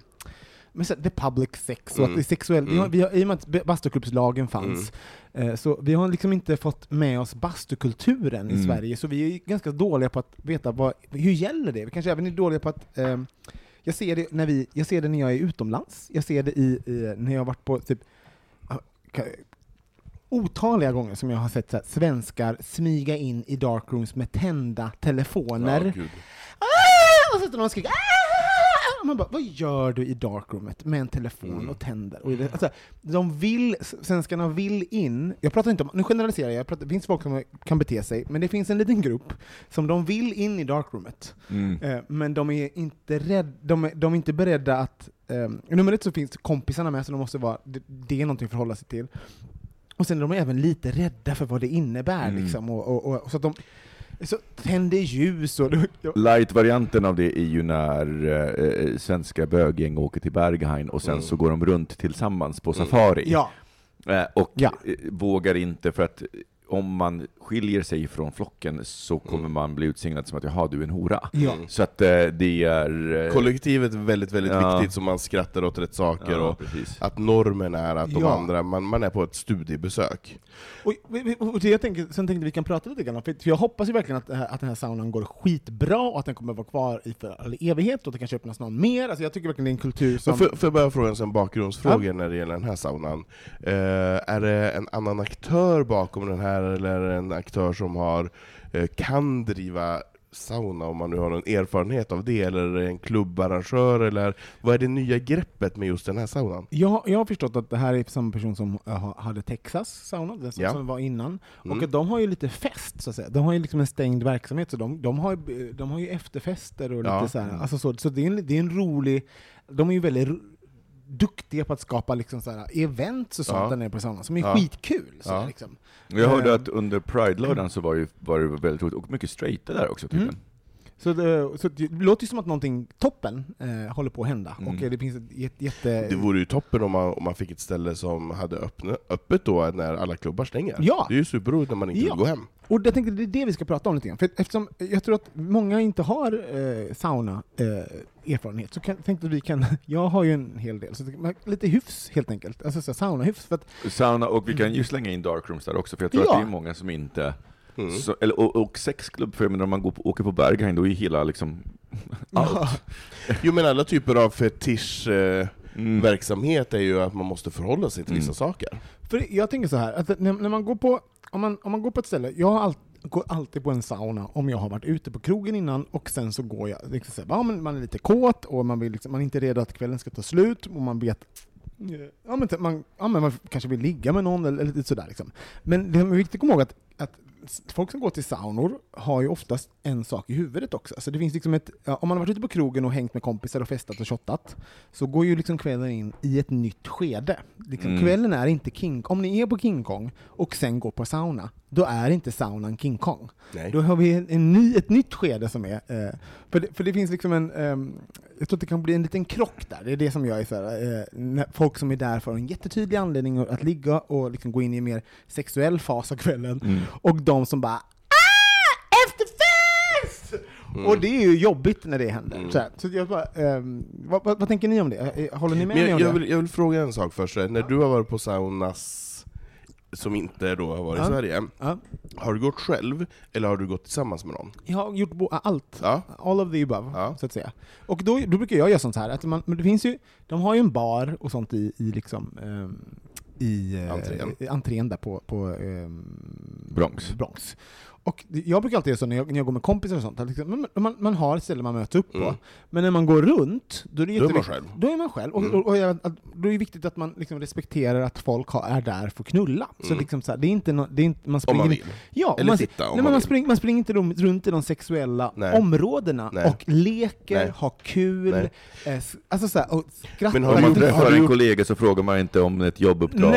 men så, the public sex, och Mm. att det är sexuellt. Vi har, vi har, I och med att bastuklubbslagen fanns, eh, så vi har liksom inte fått med oss bastukulturen i Mm. Sverige, så vi är ganska dåliga på att veta vad, hur gäller det? Vi kanske även är dåliga på att eh, jag ser, det när vi, jag ser det när jag är utomlands, jag ser det i, i när jag har varit på typ ah, otaliga gånger som jag har sett så här, svenskar smyga in i darkrooms med tända telefoner. Ja. Ah! Och så står de och skriker ah! Man bara, vad gör du i darkroomet med en telefon Mm. och tänder? Och, det- alltså, de vill, svenskarna vill in, jag pratar inte om, nu generaliserar jag, jag pratar, det finns folk som kan bete sig, men det finns en liten grupp som de vill in i darkroomet. Mm. Eh, men de är inte rädd, de är, de är inte beredda att... Eh, nummer ett så finns kompisarna med, så de måste vara, det, det är någonting att förhålla sig till. Och sen är de även lite rädda för vad det innebär, Mm. liksom, och, och, och, så att de så tänder ljus och... Light-varianten av det är ju när eh, svenska böggäng åker till Berghain och sen Mm. så går de runt tillsammans på safari. ja, Eh, Och Ja. eh, vågar inte, för att om man skiljer sig från flocken så kommer Mm. man bli utsignad som att jaha, du är en hora. Ja. Så att eh, det är... eh, Kollektivet är väldigt, väldigt Ja. viktigt, så man skrattar åt rätt saker, ja, och precis. att normen är att de Ja. andra, man, man är på ett studiebesök. Och, och jag tänker, sen tänkte vi kan prata lite grann för jag hoppas ju verkligen att, att den här saunan går skitbra, och att den kommer vara kvar i för all evighet, och att det kanske öppnas någon mer. Alltså jag tycker verkligen det är en kultur som... Får, jag bara fråga en sån bakgrundsfråga när det gäller den här saunan? Eh, är det en annan aktör bakom den här, eller är det en aktör som har, eh, kan driva sauna, om man nu har någon erfarenhet av det, eller en klubbarrangör, eller vad är det nya greppet med just den här saunan? Jag, jag har förstått att det här är samma person som ha- hade Texas sauna, den som, Ja. som var innan. Mm. Och att de har ju lite fest, så att säga. De har ju liksom en stängd verksamhet, så de, de, har, de har ju efterfester och Ja. lite så här. Alltså så, så det, är en, det är en rolig... De är ju väldigt duktiga på att skapa liksom så här events och sånt Ja. där nere på saunan, som är Ja. skitkul. Så Ja. liksom. Jag hörde Eh, att under Pride-lördagen så var, ju, var det väldigt roligt, och mycket straighta där också tydligen. Mm. Så det, så det låter ju som att någonting toppen eh, håller på att hända. Mm. Och eh, det finns ett jätte... Det vore ju toppen om man, om man fick ett ställe som hade öppna, öppet då när alla klubbar stänger. Ja. Det är ju superroligt när man inte Ja. vill gå hem. Och jag tänkte det är det vi ska prata om lite grann. För eftersom jag tror att många inte har eh, sauna eh, erfarenhet, så kan, tänkte vi kan, jag har ju en hel del, så lite hyfs helt enkelt. Alltså så här, saunahyfs. För att, Sauna, och vi kan ju slänga in darkrooms där också, för jag tror Ja. att det är många som inte... Mm. Så, eller, och, och sexklubb, för jag menar, om man går på, åker på Berghain, då är ju hela liksom... Allt. Jo men alla typer av fetisch eh, Mm. verksamhet är ju att man måste förhålla sig till vissa Mm. saker. för jag tänker så här, att när, när man går på, om man, om man går på ett ställe, jag har all, går alltid på en sauna om jag har varit ute på krogen innan, och sen så går jag, liksom så här, ja, men man är lite kåt, och man, vill liksom, man är inte redo att kvällen ska ta slut, och man vet Ja men, man, ja, men man kanske vill ligga med någon, eller lite sådär liksom. Men det är viktigt att komma ihåg att, att folk som går till saunor har ju oftast en sak i huvudet också. Alltså det finns liksom ett, om man har varit ute på krogen och hängt med kompisar och festat och shottat, så går ju liksom kvällen in i ett nytt skede. Liksom, Mm. Kvällen är inte King Om ni är på King Kong och sen går på sauna, då är inte saunan King Kong. Nej. Då har vi en, en ny, ett nytt skede som är... Eh, för, det, för det finns liksom en... ehm, jag tror att det kan bli en liten krock där. Det är det som jag är så här, eh, folk som är där för en jättetydlig anledning att ligga och liksom gå in i en mer sexuell fas av kvällen, Mm. och de som bara ah, efterfest! Och det är ju jobbigt när det händer. Mm. Så, jag bara, ehm, vad, vad, vad tänker ni om det? Eh, Håller ni med Men mig jag, om jag, det? vill, jag vill fråga en sak först. När du har varit på saunas som inte då har varit Ja. i Sverige, Ja. har du gått själv eller har du gått tillsammans med någon? Jag har gjort allt. Ja. All of the above, så att säga. Och då, då brukar jag göra sånt här, att man, det finns ju, de har ju en bar och sånt i, i liksom, ehm, i, eh, Entrén. i entrén där på, på ehm, Bronx. Bronx. Och jag brukar alltid göra så när jag, när jag går med kompisar och sånt, liksom, man, man, man har ett ställe man möts upp på, Mm. men när man går runt, då är det Då är man själv. Då är man själv, och, Mm. och, och jag, då är det viktigt att man liksom respekterar att folk har, är där för att knulla. Så Mm. liksom så här, det är inte, no, det är inte man Om springer man inte- vill. Ja, Eller man, titta om nej, man man, vill. springer, man springer inte runt i de sexuella Nej. områdena Nej. och leker, har kul, eh, alltså så här, och skrattar. Men har Om man träffar du en kollega så frågar man inte om ett jobbuppdrag.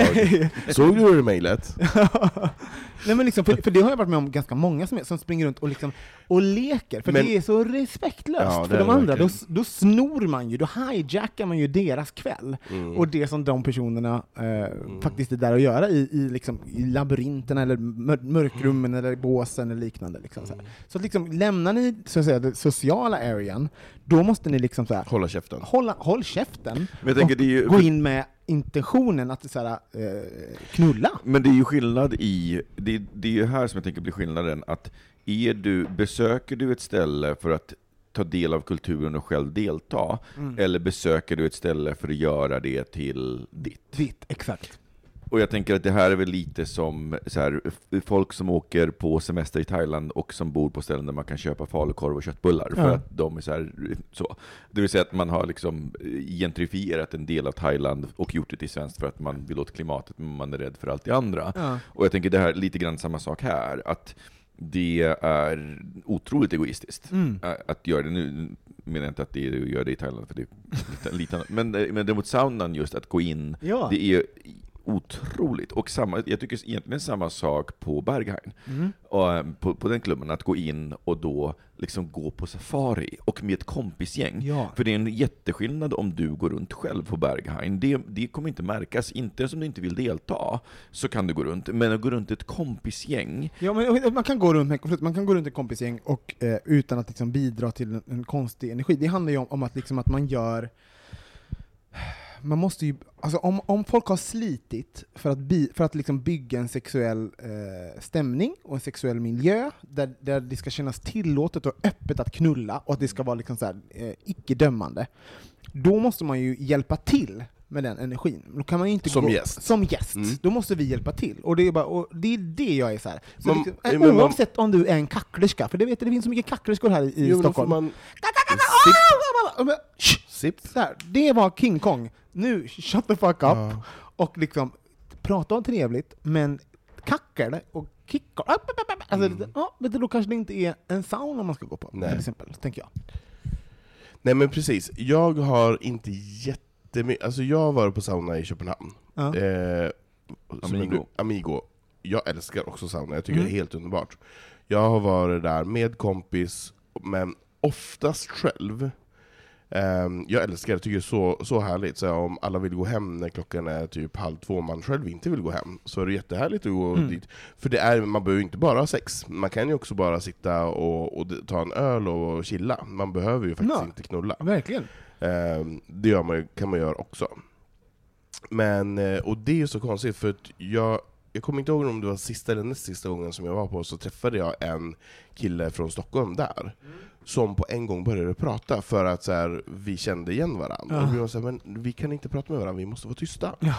Såg du det mejlet? Nej men liksom, för, för det har jag varit med om ganska många som, är, som springer runt och, liksom, och leker, för Men- det är så respektlöst Ja, för de andra. Då, då snor man ju, då hijackar man ju deras kväll. Mm. Och det som de personerna eh, faktiskt är där att göra i, i, liksom, i labyrinterna, eller mör mörkrummen, eller båsen eller liknande. Liksom, så här. så liksom, lämnar ni så att säga, den sociala arean, då måste ni liksom så här, Hålla käften. hålla, håll käften Men jag tänker, det är ju- gå in med intentionen att så här, eh, knulla. Men det är ju skillnad i, det, det är ju här som jag tänker blir skillnaden, att är du, besöker du ett ställe för att ta del av kulturen och själv delta, eller besöker du ett ställe för att göra det till ditt? Ditt, exakt. Och jag tänker att det här är väl lite som så här, folk som åker på semester i Thailand och som bor på ställen där man kan köpa falukorv och köttbullar, för Ja. att de är så här, så. Det vill säga att man har liksom gentrifierat en del av Thailand och gjort det till svenskt för att man vill åt klimatet, men man är rädd för allt det andra. Ja. Och jag tänker det här är lite grann samma sak här, att det är otroligt egoistiskt Mm. ä- att göra det. Nu menar jag inte att det göra det i Thailand, för det är lite, lite. Men, eh, men däremot saunan just, att gå in, Ja. det är otroligt. Och samma, jag tycker egentligen samma sak på Berghain. Mm. Eh, på, på den klubben, att gå in och då liksom gå på safari, och med ett kompisgäng. Ja. För det är en jätteskillnad om du går runt själv på Berghain. Det, det kommer inte märkas, inte som du inte vill delta, så kan du gå runt. Men att gå runt ett kompisgäng, Ja, men man kan gå runt med, man kan gå runt ett kompisgäng och, eh, utan att liksom bidra till en, en konstig energi. Det handlar ju om, om att, liksom att man gör man måste ju, alltså om, om folk har slitit för att, bi, för att liksom bygga en sexuell eh, stämning och en sexuell miljö där, där det ska kännas tillåtet och öppet att knulla och att det ska vara liksom så här, eh, icke-dömande, då måste man ju hjälpa till med den energin. Då kan man inte Som gå, gäst. Som gäst. Mm. Då måste vi hjälpa till. Och det är, bara, och det, är det jag är så här. Så Man- liksom, eh, man- oavsett om du är en kacklerska, för det, vet, det finns så mycket kacklerskor här i, Jo, Stockholm. man... Ah, Sipp. så här, det var King Kong. Nu, shut the fuck up. Ja. Och liksom, prata om trevligt, men kackel och kickar. Alltså, Mm. ja, då kanske det inte är en sauna man ska gå på, Nej. till exempel, tänker jag. Nej men precis, jag har inte jättemycket, alltså jag har varit på sauna i Köpenhamn. Ja. Eh, som Amigo. Amigo. Jag älskar också sauna, jag tycker Mm. det är helt underbart. Jag har varit där med kompis, men oftast själv. Ehm, jag älskar det, tycker det är så, så härligt. Så om alla vill gå hem när klockan är typ halv två, och man själv inte vill gå hem, så är det jättehärligt att gå Mm. dit. För det är, man behöver ju inte bara ha sex, man kan ju också bara sitta och, och ta en öl och chilla. Man behöver ju faktiskt Ja. inte knulla. Verkligen. Ehm, det gör man, kan man göra också. Men, eh, och det är ju så konstigt, för att jag, jag kommer inte ihåg om det var sista eller näst sista gången som jag var på, så träffade jag en kille från Stockholm där, som på en gång började prata för att så här, vi kände igen varandra. Ja. Och vi var så här, men vi kan inte prata med varandra, vi måste vara tysta. Ja.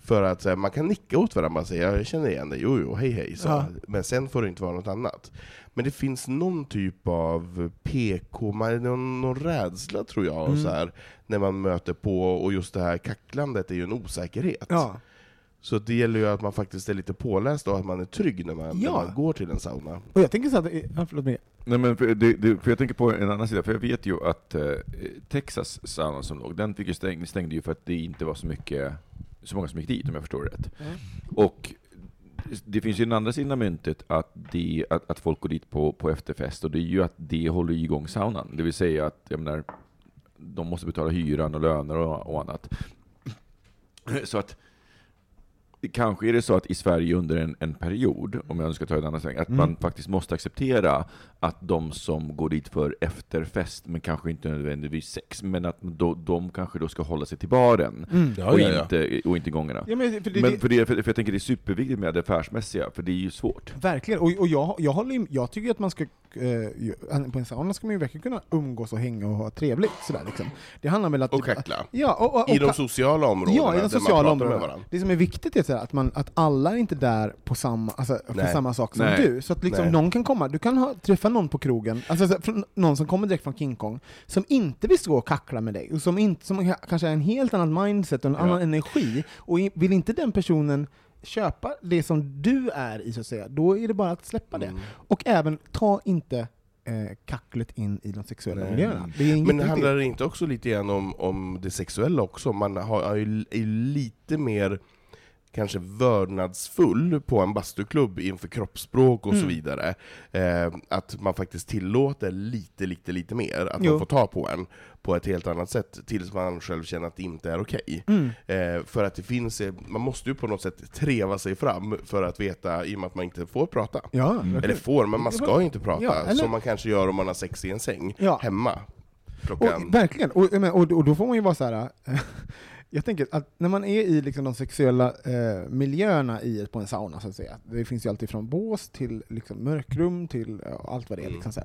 För att här, man kan nicka åt varandra och säga jag känner igen dig, jo jo, hej hej, så. Ja. men sen får det inte vara något annat. Men det finns någon typ av PK, man- någon, någon rädsla tror jag, Mm. så här, när man möter på, och just det här kacklandet är ju en osäkerhet. Ja. Så det gäller ju att man faktiskt är lite påläst och att man är trygg när man, när Ja. man går till en sauna. Och jag tänker så att, ja, förlåt mig. Nej, men för, det, det, för jag tänker på en annan sida, för jag vet ju att eh, Texas sauna som låg, den fick ju stäng, stängde ju för att det inte var så mycket, så många som gick dit om jag förstår det rätt. Mm. Och det finns ju den andra sidan av myntet, att, det, att, att folk går dit på, på efterfest, och det är ju att det håller igång saunan. Det vill säga att, jag menar, de måste betala hyran och löner och, och annat. Så att Kanske är det så att i Sverige under en, en period, om jag nu ska ta ett annat sväng, att Mm. man faktiskt måste acceptera att de som går dit för efterfest, men kanske inte nödvändigtvis sex, men att då, de kanske då ska hålla sig till baren Mm. Ja, och, ja, ja. Inte, och inte gångerna. Ja, men för det, men för, det, för, för jag tänker det är superviktigt med det affärsmässiga, för det är ju svårt. Verkligen, och, och jag, jag, håller, jag tycker att man ska, eh, på en sauna ska man ju verkligen kunna umgås och hänga och ha trevligt. Sådär, liksom. Det handlar väl att... Och kackla. Ja, och, och, och, I de sociala områdena, Ja, i de där sociala man pratar områdena. Det som är viktigt är så här, att, man, att alla är inte där på samma, alltså, för samma sak som Nej. du. Så att liksom Nej. någon kan komma, du kan ha, träffa någon på krogen, alltså, så någon som kommer direkt från King Kong, som inte vill stå och kackla med dig, och som, inte, som kanske har en helt annan mindset och en Ja. annan energi, och vill inte den personen köpa det som du är i, så att säga, då är det bara att släppa det. Mm. Och även, ta inte eh, kacklet in i de sexuella Nej. miljöerna. Det Men handlar det inte också lite grann om, om det sexuella också? Man har, är ju lite mer kanske vördnadsfull på en bastuklubb inför kroppsspråk och så Mm. vidare. Eh, att man faktiskt tillåter lite, lite, lite mer, att Jo. man får ta på en på ett helt annat sätt, tills man själv känner att det inte är okej. Mm. Eh, för att det finns, eh, man måste ju på något sätt treva sig fram för att veta, i och med att man inte får prata. Ja, Mm. Eller får, men man ska ju inte prata, Ja, eller- som man kanske gör om man har sex i en säng, Ja. hemma. Klockan... Och, verkligen, och, och, och då får man ju vara så här. eh, Jag tänker att när man är i liksom de sexuella eh, miljöerna i, på en sauna, så att säga, det finns ju alltid från bås till liksom mörkrum till ja, allt vad det är. Mm. Liksom så.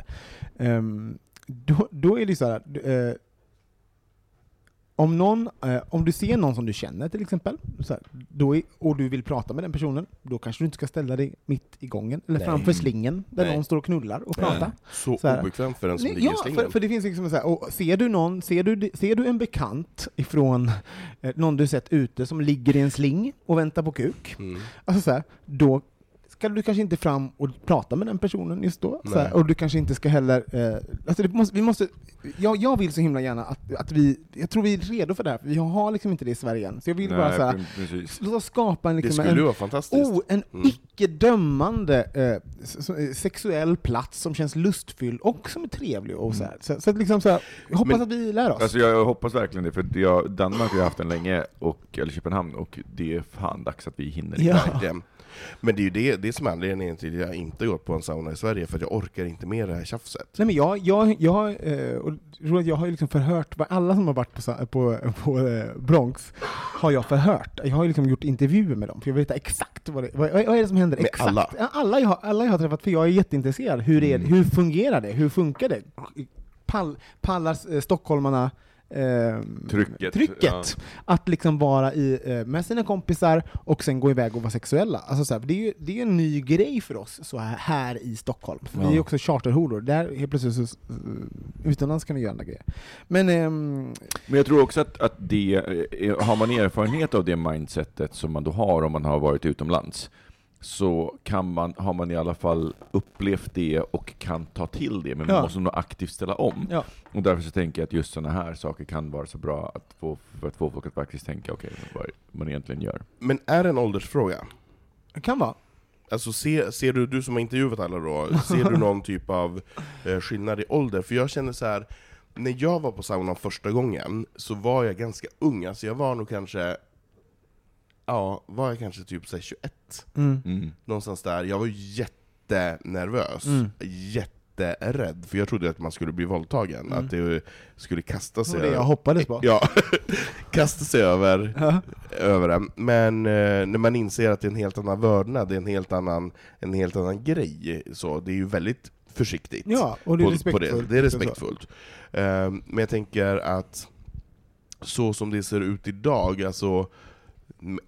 Ehm, då, då är det så här, eh, om, någon, eh, om du ser någon som du känner till exempel, så här, då är, och du vill prata med den personen, då kanske du inte ska ställa dig mitt i gången, eller Nej. framför slingen, där Nej. någon står och knullar och Nej. pratar. Så, Så här. obekvämt för den som Nej, ligger i ja, slingan. för, för det finns liksom så här, och ser du någon, ser du, ser du en bekant ifrån eh, någon du sett ute som ligger i en sling och väntar på kuk, Mm. alltså så här, då orkar du kanske inte fram och prata med den personen just då. Så här, och du kanske inte ska heller... Eh, alltså det måste, vi måste, jag, jag vill så himla gärna att, att vi... Jag tror vi är redo för det här, för vi har liksom inte det i Sverige än. Så jag vill bara Nej, så här, låt oss skapa en, Det liksom, skulle en. Oh, en Mm. icke-dömande eh, s- sexuell plats som känns lustfylld och som är trevlig. Och så här. Så, så att liksom så här, jag hoppas Men- att vi lär oss. Alltså jag hoppas verkligen det, för jag, Danmark har ju haft den länge, och, eller Köpenhamn, och det är fan dags att vi hinner dit. Ja. Verkligen. Men det är ju det, det som är anledningen till att jag inte gått på en sauna i Sverige, för att jag orkar inte med det här tjafset. Nej, men jag, jag, jag, eh, och jag har ju liksom förhört, alla som har varit på, på, på eh, Bronx har jag förhört. Jag har ju liksom gjort intervjuer med dem, för jag vill veta exakt vad, det, vad, vad är det som händer. Med exakt. alla? Alla jag, har, alla jag har träffat, för jag är jätteintresserad. Hur, är, det- hur fungerar det? Hur funkar det? Pall, pallar eh, stockholmarna eh, Trycket, trycket att liksom vara i, eh, med sina kompisar och sen gå iväg och vara sexuella. Alltså så här, det är ju det är en ny grej för oss så här, här i Stockholm. För Vi är ju också charterhoror. Där helt plötsligt så, eh, utomlands kan vi göra andra grejer. Men ehm, Men jag tror också att, att det, eh, har man erfarenhet av det mindsetet som man då har om man har varit utomlands, så kan man, har man i alla fall upplevt det och kan ta till det, men man Ja. måste nog aktivt ställa om. ja. Och därför så tänker jag att just sådana här saker kan vara så bra att få, för att få folk att faktiskt tänka, okej, vad man egentligen gör. Men är det en åldersfråga? det kan vara. Alltså ser, ser du, du som har intervjuat alla då, ser du någon typ av eh, skillnad i ålder? För jag känner så här. när jag var på saunan första gången, så var jag ganska ung, alltså jag var nog kanske, ja, var jag kanske typ så här 21? Mm. Mm. Någonstans där. Jag var jättenervös, Mm. jätterädd, för jag trodde att man skulle bli våldtagen, Mm. att det skulle kasta sig det jag hoppades på. Ja, kasta sig över, Ja. över den. Men eh, när man inser att det är en helt annan vördnad, det är en helt annan, en helt annan grej, så det är ju väldigt försiktigt. Ja, och det är på, på respektfullt. det. det är respektfullt. Eh, men jag tänker att så som det ser ut idag, alltså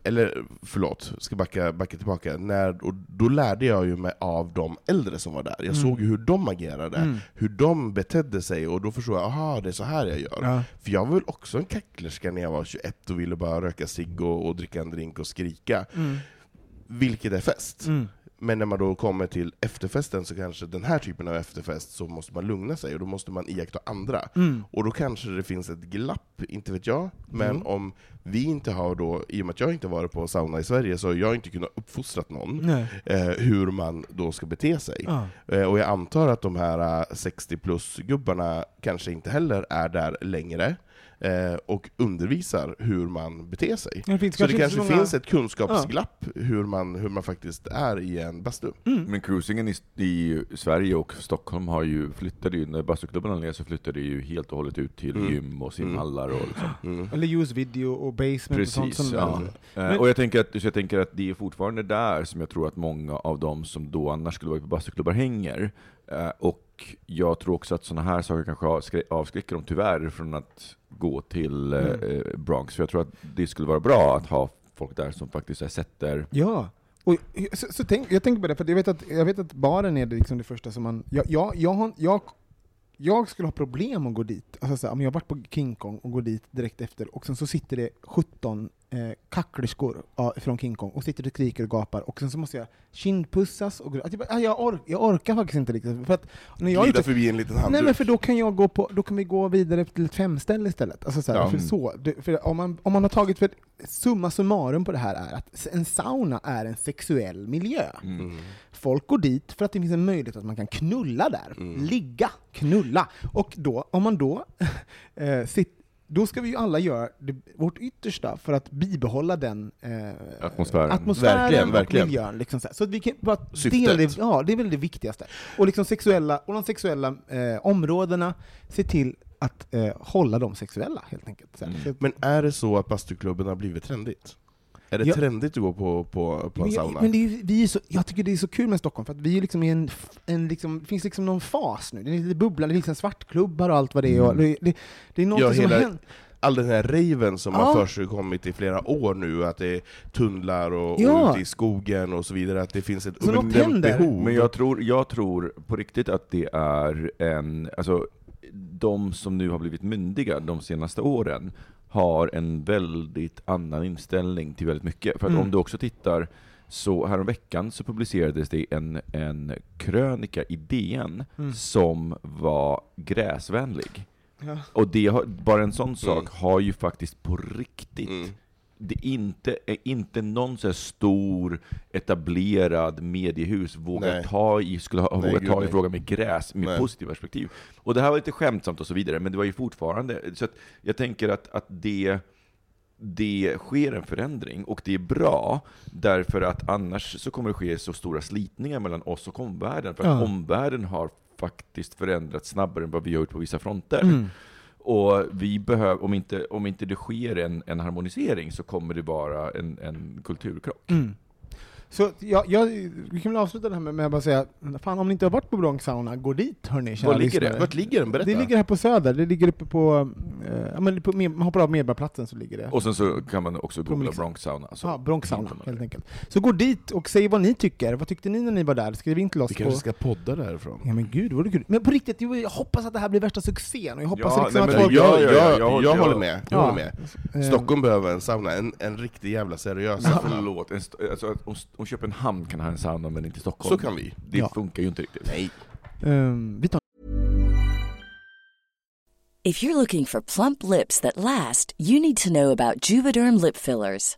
eller förlåt, ska backa, backa tillbaka. När, och då lärde jag ju mig av de äldre som var där. Jag Mm. såg ju hur de agerade, Mm. hur de betedde sig, och då förstod jag aha, det är så här jag gör. Ja. För jag var väl också en kacklerska när jag var 21 och ville bara röka cigg och, och dricka en drink och skrika. Mm. Vilket är fest. Men när man då kommer till efterfesten, så kanske den här typen av efterfest, så måste man lugna sig, och då måste man iaktta andra. Mm. Och då kanske det finns ett glapp, inte vet jag, men Mm. om vi inte har då, i och med att jag inte varit på sauna i Sverige, så har jag inte kunnat uppfostra någon eh, hur man då ska bete sig. Ja. Eh, och jag antar att de här eh, 60 plus-gubbarna kanske inte heller är där längre, eh, och undervisar hur man beter sig. Det finns Så det kanske så många- finns ett kunskapsglapp hur, man, hur man faktiskt är i en bastu. Mm. Men cruisingen i, i Sverige och Stockholm har ju, flyttade ju, när bastuklubbarna ner så flyttade ju helt och hållet ut till Mm. gym och simhallar och liksom. Mm. Eller use video och basement och sånt. Precis, Som ja. Men- Eh, Och jag tänker, att, så jag tänker att det är fortfarande där som jag tror att många av dem som då annars skulle vara på bastuklubbar hänger. Eh, Och jag tror också att sådana här saker kanske avskräcker dem tyvärr från att gå till eh, Mm. eh, Bronx. För jag tror att det skulle vara bra att ha folk där som faktiskt sätter Ja. Och, så, så tänk, jag tänker på det, för jag vet att, jag vet att baren är det, liksom det första som man... Jag, jag, jag, jag, jag skulle ha problem att gå dit. Alltså så här, om jag har varit på King Kong och går dit direkt efter, och sen så sitter det 17 eh, kacklerskor ja, från King Kong och sitter och skriker och gapar, och sen så måste jag kindpussas och... att Jag, bara, ah, jag, ork, jag orkar faktiskt inte riktigt. För att när jag är Glida ute, förbi en liten handduk. Nej men för då kan jag gå på, då kan vi gå vidare till ett femställe istället. Alltså så här, Ja. för så, för om, man, om man har tagit, för summa summarum på det här är att en sauna är en sexuell miljö. Mm. Folk går dit för att det finns en möjlighet att man kan knulla där. Mm. Ligga, knulla. Och då, om man då eh, sitt, då ska vi ju alla göra det, vårt yttersta för att bibehålla den eh, Atmosfären. atmosfären Verkligen, och verkligen. miljön. Liksom så, så att vi kan bara dela det, ja, det är väl det viktigaste. Och, liksom sexuella, och de sexuella eh, områdena, se till att eh, hålla dem sexuella, helt enkelt. Mm. Men är det så att bastuklubben har blivit trendigt? Är det Ja. trendigt att gå på, på, på en Men, sauna? men det är, vi är så, jag tycker det är så kul med Stockholm, för att vi är liksom i en, en liksom, det finns liksom någon fas nu. Det är lite bubbla, det finns en svartklubbar och allt vad det är. Och Mm. det, det, det är något Ja, som hela- har hänt. All den här raven som Ja. har försigkommit i flera år nu, att det är tunnlar och, Ja. och ute i skogen och så vidare, att det finns ett Så behov. Men jag tror, jag tror på riktigt att det är en, alltså de som nu har blivit myndiga de senaste åren har en väldigt annan inställning till väldigt mycket. För att Mm. om du också tittar så häromveckan så publicerades det en, en krönika i DN Mm. som var gräsvänlig. Ja. Och det har, bara en sån sak Mm. har ju faktiskt på riktigt Mm. Det inte, är inte någon så stor etablerad mediehus vågar Nej. ta i, skulle ha Nej, vågat ta i frågan med gräs, med Nej. positivt perspektiv. Och det här var lite skämtsamt och så vidare, men det var ju fortfarande, så jag tänker att, att det, det sker en förändring, och det är bra, därför att annars så kommer det ske så stora slitningar mellan oss och omvärlden, för att Ja. omvärlden har faktiskt förändrats snabbare än vad vi har gjort på vissa fronter. Mm. Och vi behöver, om inte, om inte det sker en, en harmonisering så kommer det vara en, en kulturkrock. Mm. Så jag, jag, vi kan väl avsluta det här med, med att bara säga, fan om ni inte har varit på Bronx sauna, gå dit hörni Var ligger det? lyssnare. Vart ligger den? Berätta. Det ligger här på Söder, det ligger uppe på, eh, men på, man hoppar av Medborgarplatsen så ligger det. Och sen så kan man också googla. Bronx sauna. Så Ja, Bronx sauna helt det. enkelt. Så gå dit och säg vad ni tycker. Vad tyckte ni när ni var där? Skriv in till oss Vi på... kanske ska podda därifrån. Ja men gud, vad kul. Men på riktigt, jag hoppas att det här blir värsta succén, och jag hoppas Ja, liksom nej, att folk... jag- jag, ja, jag, ja, jag, jag- håller med. Jag Ja. håller med. Eh, Stockholm behöver en sauna, en, en riktig jävla seriös sauna. Förlåt, en alltså, om, Köpenhamn kan ha en sauna men inte Stockholm. Så kan vi. Det Ja. funkar ju inte riktigt. Nej. ehm, vi tar If you're looking for plump lips that last, you need to know about Juvederm lip fillers.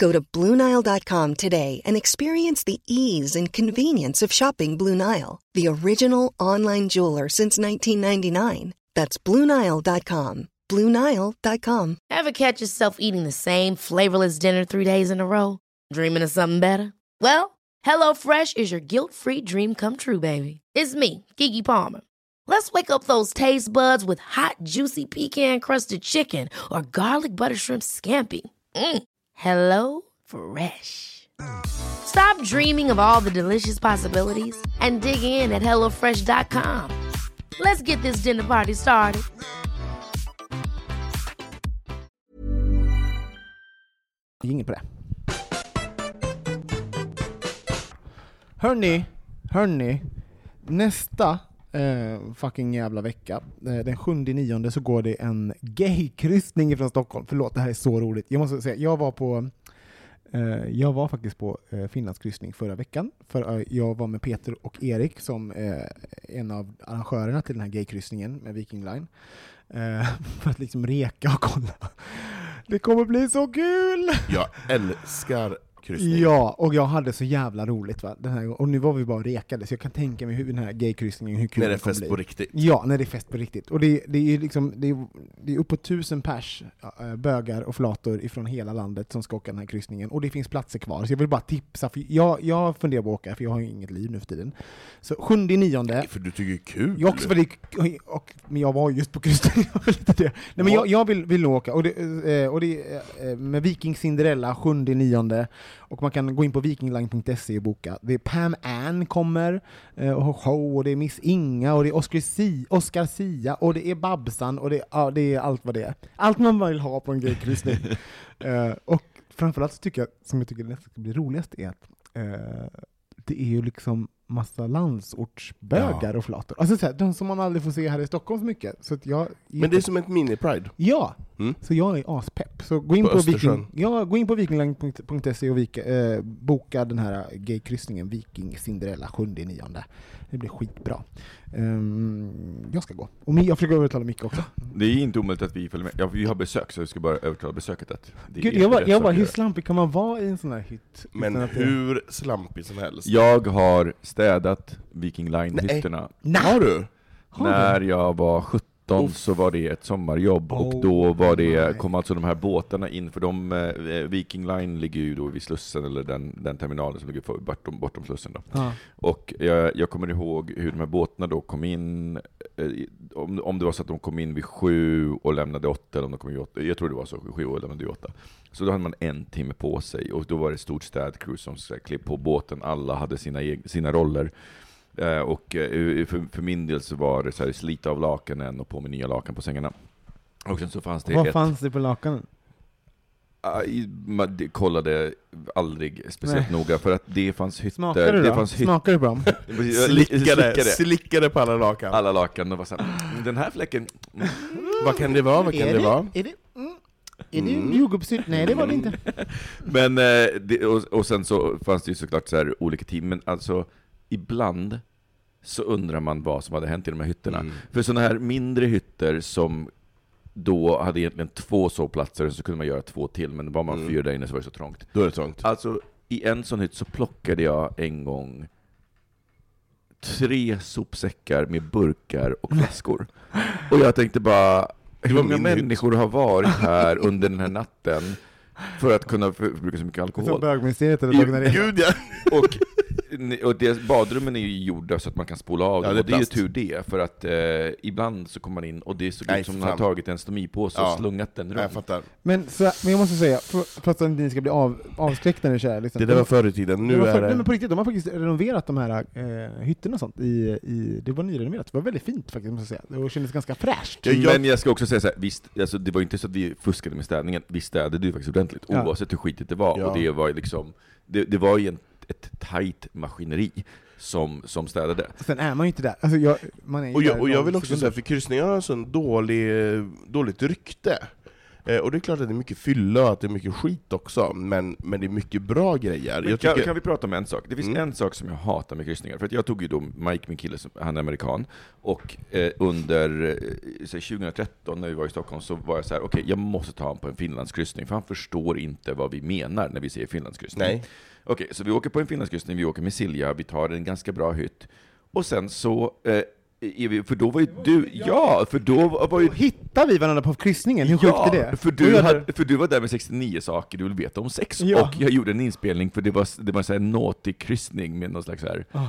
Go to BlueNile.com today and experience the ease and convenience of shopping Blue Nile, the original online jeweler since 1999. That's BlueNile.com. BlueNile.com. Ever catch yourself eating the same flavorless dinner three days in a row? Dreaming of something better? Well, HelloFresh is your guilt-free dream come true, baby. It's me, Kiki Palmer. Let's wake up those taste buds with hot, juicy pecan-crusted chicken or garlic butter shrimp scampi. Mm. Hello Fresh. Stop dreaming of all the delicious possibilities and dig in at HelloFresh.com. Let's get this dinner party started. Ingen på det. Hörni, hörni. Nästa eh, fucking jävla vecka, eh, den 7 nionde så går det en gaykryssning från Stockholm. Förlåt, det här är så roligt. Jag måste säga, jag var på eh, jag var faktiskt på eh, Finlandskryssning förra veckan. För eh, jag var med Peter och Erik som eh, en av arrangörerna till den här gaykryssningen med Viking Line. Eh, för att liksom reka och kolla. Det kommer bli så kul! Jag älskar kryssning. Ja, och jag hade så jävla roligt va? Den här, gången. och nu var vi bara och rekade, så jag kan tänka mig hur den här gaykryssningen, hur kul När det är fest bli. på riktigt. Ja, när det är fest på riktigt. Och det, det är liksom, det är, det är uppåt tusen pers, äh, bögar och flator ifrån hela landet som ska åka den här kryssningen. Och det finns platser kvar, så jag vill bara tipsa, för jag, jag funderar på att åka, för jag har ju inget liv nu för tiden. Så sjunde nionde, För du tycker det är kul. jag också för det, och, men jag var just på kryssning, jag vill inte det. Nej, men jag, jag vill, vill åka, och det, eh, och det eh, med Viking Cinderella, sjunde nionde, och man kan gå in på vikingline.se och boka. Det är Pam Ann kommer, eh, och har show, och det är Miss Inga, och det är Oscar, si, Oscar Sia, och det är Babsan, och det, är- ja, det är allt vad det är. Allt man vill ha på en gaykryssning. eh, och framförallt så tycker jag, som jag tycker nästan ska bli roligast, är att eh, det är ju liksom massa landsortsbögar och flator. Alltså så här, de som man aldrig får se här i Stockholm så mycket. Så jag, Men det är som ett mini-pride. Ja, Mm. Så jag är aspepp. Så gå in På på. Viking, ja, gå in på vikingline.se och vika, eh, boka den här gaykryssningen Viking Cinderella 7-9. Det blir skitbra. Ehm, jag ska gå. Och jag försöker övertala Micke också. Det är inte omöjligt att vi följer med. Ja, vi har besök, så vi ska bara övertala besöket att det Gud, är jag bara, jag bara hur slampig kan man vara i en sån här hytt? Men att det- hur slampig som helst. Jag har städat Viking Line-hytterna. Nej. Har du? Har du? När jag var 17 Uff. så var det ett sommarjobb, och Oh då var det, kom alltså de här båtarna in, för de, eh, Viking Line ligger ju då vid Slussen, eller den, den terminalen som ligger för, bortom, bortom Slussen då. Ja. Och jag, jag kommer ihåg hur de här båtarna då kom in, eh, om, om det var så att de kom in vid sju och lämnade åtta, eller om de kom in vid åtta, jag tror det var så, sju och lämnade vid åtta. Så då hade man en timme på sig, och då var det ett stort städcrew som klev på båten, alla hade sina, sina roller. Eh, och eh, för, för min del så var det så här, slita av lakanen och på med nya lakan på sängarna. Och sen så fanns det Vad ett... fanns det på lakanen? I- man det kollade aldrig speciellt noga, för att det fanns hytter... Smakade det det då? fanns hytter Smakade det bra? Slickade, slickade på alla lakan. alla lakan och var såhär, "Mm, den här fläcken, mm, Vad kan det vara? Vad kan är det vara? Är det, mm, är det Mm. jordgubbssylt? Nej, det var det inte. Men, eh, det, och, och sen så fanns det ju såklart så här olika team, men alltså ibland så undrar man vad som hade hänt i de här hytterna. Mm. För sådana här mindre hytter som då hade egentligen två sovplatser, så kunde man göra två till, men var man Mm. fyra där inne så var det så trångt. Då är det trångt. Alltså, i en sån hytt så plockade jag en gång tre sopsäckar med burkar och flaskor. Och jag tänkte bara, hur många människor har varit här under den här natten för att kunna förbruka så mycket Som alkohol? bögministeriet eller. Gud ja! Och, och det, badrummen är ju gjorda så att man kan spola av Ja, det är och det är ju tur det, för att eh, ibland så kommer man in och det såg Nej, ut som man har tagit en stomipåse och Ja. slungat den Nej, Jag runt. fattar. Men, så, men jag måste säga, för, för att ni ska bli av, avskräckta nu kära lyssnare. Det där var förr i tiden, Det nu var för, är nej, men det... på riktigt, de har faktiskt renoverat de här eh, hytterna och sånt. I, i, det var nyrenoverat. Det var väldigt fint faktiskt, måste jag säga. Det kändes ganska fräscht. Ja, jag- Men jag ska också säga så här, visst, alltså, det var inte så att vi fuskade med städningen, vi städade ju faktiskt ordentligt, Ja. oavsett hur skitigt det var. Ja. Och det var liksom, det, det var ju en, ett tajt maskineri som, som städade. Sen är man ju inte där. Alltså, jag, man är ju Och där jag, och jag vill också säga, för kryssningar har en sån dålig, dåligt rykte. Eh, och det är klart att det är mycket fylla och att det är mycket skit också, men, men det är mycket bra grejer. Kan, tycker, kan vi prata om en sak? Det finns Mm. en sak som jag hatar med kryssningar, för att jag tog ju då Mike, min kille, som, han är amerikan, och eh, under eh, säg 2013 när vi var i Stockholm så var jag så här: okej, jag måste ta honom på en finlandskryssning, för han förstår inte vad vi menar när vi säger finlandskryssning. Nej. Okej, så vi åker på en finlandskryssning, vi åker med Silja, vi tar en ganska bra hytt, och sen så, eh, är vi, för då var ju du, ja, för då var ju Hittar vi varandra på kryssningen? Hur sjukt är det? för du, hade, för du var där med 69 saker du vill veta om sex, Ja. och jag gjorde en inspelning för det var, det var här en naughty kryssning med någon slags så här, Ah.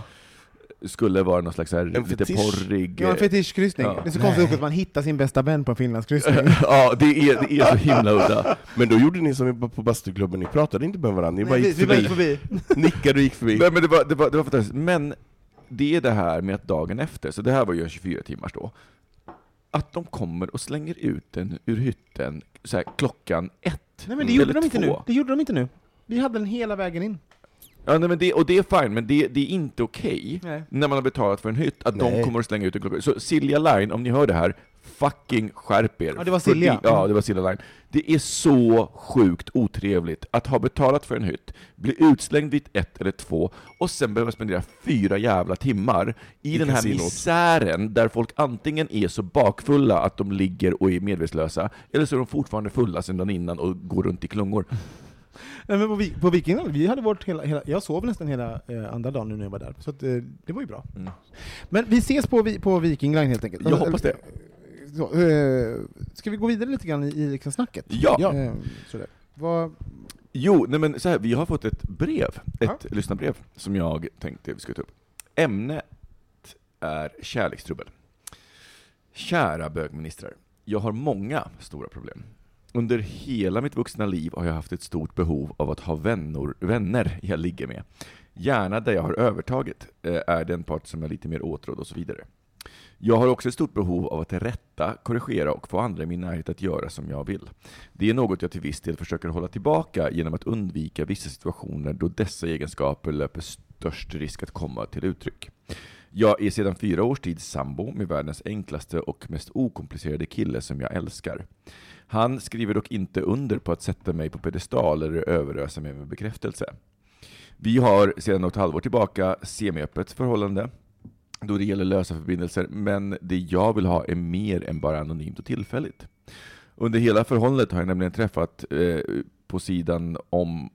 Skulle vara någon slags här, lite fetisch. porrig... Ja, en fetischkryssning. Ja. Det är så konstigt också att man hittar sin bästa vän på en finlandskryssning. ja, det är, det är så himla udda. Men då gjorde ni som på bastuklubben, ni pratade inte med varandra, ni bara Nej, gick vi, vi bara förbi. gick förbi. Nickade och gick förbi. Nej, men det var, det, var, det var fantastiskt. Men det är det här med att dagen efter, så det här var ju en 24 timmars då, att de kommer och slänger ut den ur hytten så här, klockan ett. Nej men det gjorde eller de inte två. nu. Det gjorde de inte nu. Vi hade den hela vägen in. Ja, nej, men det, och det är fine, men det, det är inte okej Nej. när man har betalat för en hytt, att Nej. de kommer att slänga ut en klocka. Så Silja Line, om ni hör det här, fucking skärp er. Ja, det var Silja. det- Ja, det var Silja Line. Det är så sjukt otrevligt att ha betalat för en hytt, bli utslängd vid ett eller två, och sen behöva spendera fyra jävla timmar i, I den här kasinot. misären, där folk antingen är så bakfulla att de ligger och är medvetslösa, eller så är de fortfarande fulla sedan dagen innan och går runt i klungor. Nej, men på, Vi- på Viking Line, vi hade vårt hela, hela, jag sov nästan hela eh, andra dagen nu när jag var där, så att, eh, det var ju bra. Mm. Men vi ses på, vi- på Viking Line helt enkelt. Jag hoppas det. Så, eh, ska vi gå vidare lite grann i, i liksom snacket? Ja. Eh, sådär. Vad, Jo, nej men så här, vi har fått ett brev, ett Ja. lyssnarbrev, som jag tänkte vi skulle ta upp. Ämnet är kärlekstrubbel. Kära bögministrar, jag har många stora problem. Under hela mitt vuxna liv har jag haft ett stort behov av att ha vänner, vänner jag ligger med. Gärna där jag har övertaget, eh, är den part som är lite mer åtrådd och så vidare. Jag har också ett stort behov av att rätta, korrigera och få andra i min närhet att göra som jag vill. Det är något jag till viss del försöker hålla tillbaka genom att undvika vissa situationer då dessa egenskaper löper störst risk att komma till uttryck. Jag är sedan fyra års tid sambo med världens enklaste och mest okomplicerade kille som jag älskar. Han skriver dock inte under på att sätta mig på pedestal eller överösa mig med bekräftelse. Vi har sedan något halvår tillbaka semiöppet förhållande då det gäller lösa förbindelser, men det jag vill ha är mer än bara anonymt och tillfälligt. Under hela förhållandet har jag nämligen träffat eh, på sidan om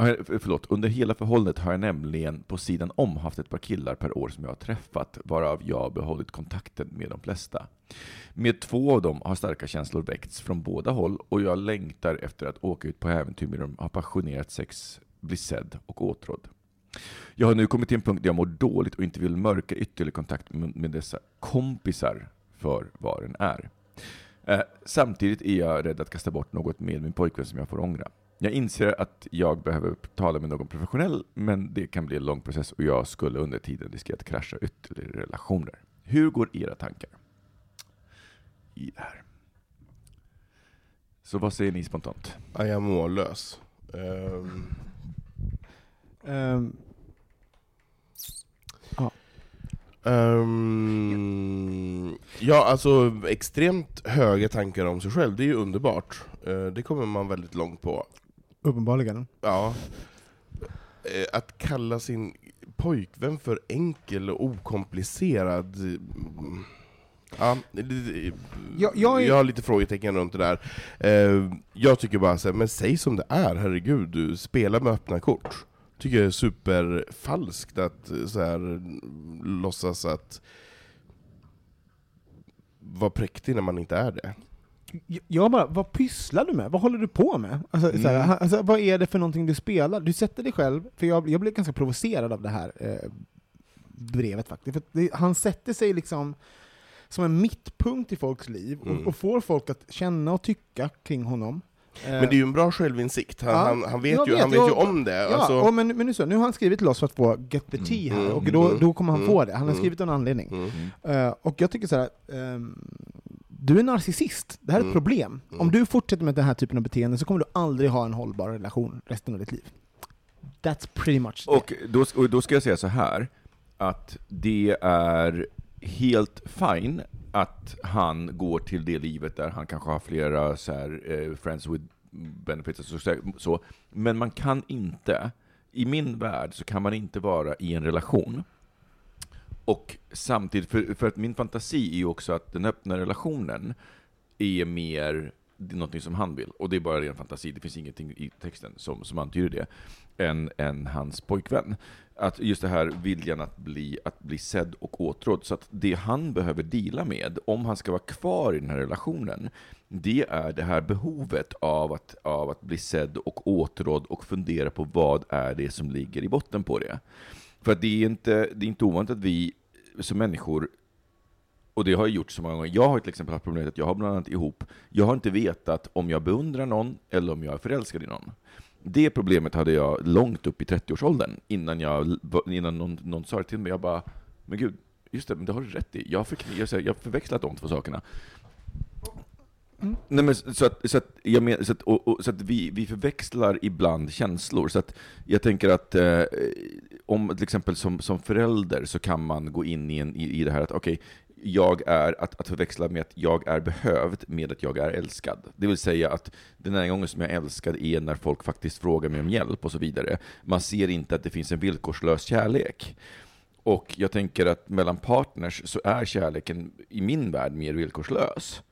Eh, förlåt, under hela förhållandet har jag nämligen på sidan om haft ett par killar per år som jag har träffat, varav jag har behållit kontakten med de flesta. Med två av dem har starka känslor väckts från båda håll och jag längtar efter att åka ut på äventyr med dem, ha passionerat sex, bli sedd och åtrådd. Jag har nu kommit till en punkt där jag mår dåligt och inte vill mörka ytterligare kontakt med dessa kompisar för vad den är. Eh, samtidigt är jag rädd att kasta bort något med min pojkvän som jag får ångra. Jag inser att jag behöver tala med någon professionell, men det kan bli en lång process och jag skulle under tiden riskera att krascha ytterligare i relationer. Hur går era tankar i det här? Så vad säger ni spontant? Ja, jag är mållös. Ehm, Ehm, ehm, ja, alltså extremt höga tankar om sig själv, det är ju underbart. Eh, det kommer man väldigt långt på. Uppenbarligen. Ja. Eh, Att kalla sin pojkvän för enkel och okomplicerad... mm, Ja, det- det- Jag- jag är- jag har lite frågetecken runt det där. Eh, Jag tycker bara så här, men säg som det är, herregud, du spelar med öppna kort. Tycker jag är superfalskt att eh, så här, låtsas att vara präktig när man inte är det. Jag- bara, vad pysslar du med? Vad håller du på med? Alltså, Mm. han- alltså, vad är det för någonting du spelar? Du sätter dig själv, för jag, jag blev ganska provocerad av det här eh, brevet faktiskt. För det, han sätter sig liksom som en mittpunkt i folks liv och, Mm. och får folk att känna och tycka kring honom. Eh, Men det är ju en bra självinsikt, han, Ja, han, han, vet, ju, vet, han vet ju jag- om det. Ja, Alltså, och men, men nu så, nu har han skrivit till oss för att få get the tea här, Mm, och då, mm, då kommer han mm, få det. Han har mm. skrivit av en anledning. mm. Eh, och jag tycker så här, ehm, du är narcissist. Det här är ett Mm. problem. Mm. Om du fortsätter med den här typen av beteende så kommer du aldrig ha en hållbar relation resten av ditt liv. That's pretty much. Och då, och då ska jag säga så här, att det är helt fine att han går till det livet där han kanske har flera så här, eh, friends with benefits, och så, så, men man kan inte, i min värld så kan man inte vara i en relation och samtidigt, för, för att min fantasi är ju också att den öppna relationen är mer det är någonting som han vill, och det är bara ren fantasi, det finns ingenting i texten som, som antyder det, än, än hans pojkvän. Att just det här viljan att bli, att bli sedd och åtrådd, så att det han behöver dela med, om han ska vara kvar i den här relationen, det är det här behovet av att, av att bli sedd och åtrådd och fundera på vad är det som ligger i botten på det. För att det är inte, det är inte ovanligt att vi som människor och det har jag gjort så många gånger. Jag har till exempel haft problemet att jag har bland annat ihop, jag har inte vetat om jag beundrar någon eller om jag är förälskad i någon. Det problemet hade jag långt upp i 30-årsåldern innan, jag, innan någon, någon sa det till mig. Jag bara, men gud, just det, men det har du rätt i. Jag har, jag har förväxlat de två sakerna. Nej, men så att, så att, jag men, så att, och, och, så att vi, vi förväxlar ibland känslor. Så att jag tänker att eh, om till exempel som, som förälder så kan man gå in i, en, i, i det här att okej, jag är, att, att förväxla med att jag är behövd med att jag är älskad. Det vill säga att den enda gången som jag är älskad är när folk faktiskt frågar mig om hjälp och så vidare. Man ser inte att det finns en villkorslös kärlek. Och jag tänker att mellan partners så är kärleken i min värld mer villkorslös.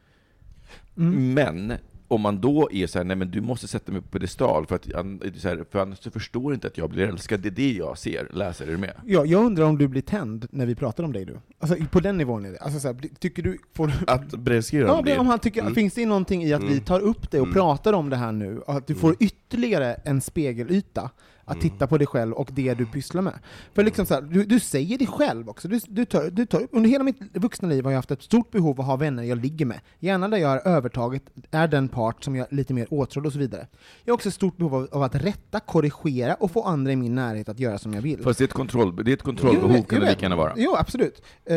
Mm. Men om man då är så här, nej men du måste sätta mig på pedestal för att an- så här, för annars förstår inte att jag blir älskad. Det är det jag ser. Läser du med? Ja, jag undrar om du blir tänd när vi pratar om dig nu? Alltså på den nivån är det. Alltså, så här, tycker du... Får du Att brevskrivaren ja, blir... om han tycker, Mm. Finns det någonting i att vi Mm. tar upp det och Mm. pratar om det här nu, att du får ytterligare en spegelyta att Mm. titta på dig själv och det du pysslar med? För liksom så här, du, du säger det själv också, du, du tar, du tar, under hela mitt vuxna liv har jag haft ett stort behov av att ha vänner jag ligger med. Gärna där jag har övertaget, är den part som jag är lite mer åtrådd och så vidare. Jag har också ett stort behov av, av att rätta, korrigera och få andra i min närhet att göra som jag vill. Fast det är ett, kontroll, det är ett Jo, kontrollbehov jag kan det lika gärna vara. Jo, absolut. Eh,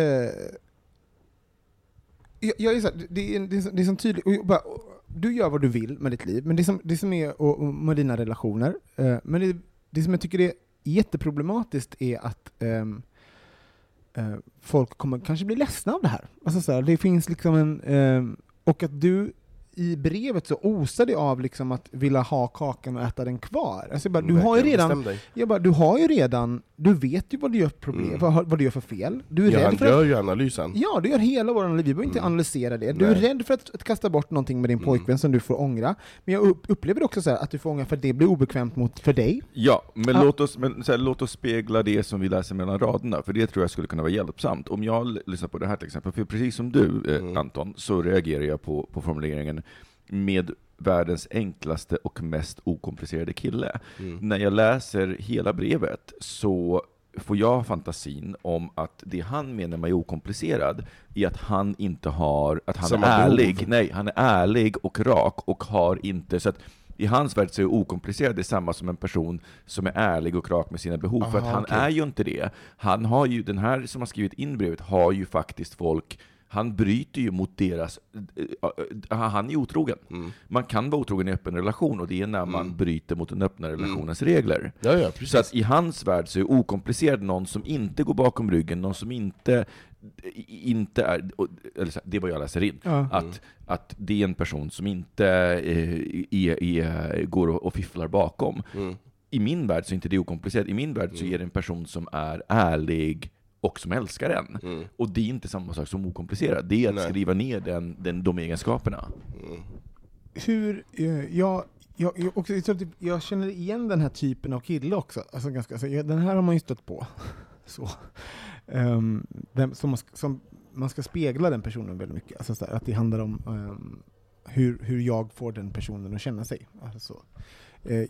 jag, jag är så här, det, är, det, är, så- det är så tydligt, bara, du gör vad du vill med ditt liv, men det som, det som är och, och med dina relationer, eh, men det, det som jag tycker är jätteproblematiskt är att um, uh, folk kommer kanske bli ledsna av det här. Alltså så här, det finns liksom en, Um, och att du i brevet så osar det av liksom att vilja ha kakan och äta den kvar. Alltså bara, du har ju redan, jag bara, du har ju redan, du vet ju vad du gör, problem, Mm. vad, vad du gör för fel. Du är Ja, rädd han för att gör ju analysen. Ja, du gör hela vår analys, vi behöver inte Mm. analysera det. Du är Nej. rädd för att, att kasta bort någonting med din Mm. pojkvän som du får ångra. Men jag upp, upplever också så här att du får ångra för att det blir obekvämt mot, för dig. Ja, men, Ja. Låt, oss, men här, låt oss spegla det som vi läser mellan raderna, för det tror jag skulle kunna vara hjälpsamt. Om jag lyssnar på det här till exempel, för precis som du eh, Mm. Anton, så reagerar jag på, på formuleringen med världens enklaste och mest okomplicerade kille. Mm. När jag läser hela brevet så får jag fantasin om att det han menar med okomplicerad är att han inte har, att han Samma är behov. ärlig, nej, han är ärlig och rak och har inte, så att i hans värld så är okomplicerad det samma som en person som är ärlig och rak med sina behov, för att Aha, han okej. är ju inte det. Han har ju, den här som har skrivit in brevet har ju faktiskt folk han bryter ju mot deras... eh, eh, Han är otrogen. Mm. Man kan vara otrogen i öppen relation, och det är när man Mm. bryter mot den öppna relationens regler. Ja, ja. Så att i hans värld så är okomplicerad någon som inte går bakom ryggen, någon som inte, inte är, eller så det är vad jag läser in, Ja. att, att det är en person som inte eh, är, är, går och, och fifflar bakom. Mm. I min värld så är inte det okomplicerat, i min värld så är det en person som är ärlig och som älskar en. Mm. Och det är inte samma sak som okomplicerat, det är att Nej. skriva ner den, den, de egenskaperna. Mm. Hur, eh, jag, jag, jag, också, jag, typ, jag känner igen den här typen av kille också. Alltså ganska, alltså, den här har man ju stött på. Så. Ehm, vem, som, man ska, som man ska spegla den personen väldigt mycket. Alltså, så här, att det handlar om ehm, hur, hur jag får den personen att känna sig. Alltså, så. Eh,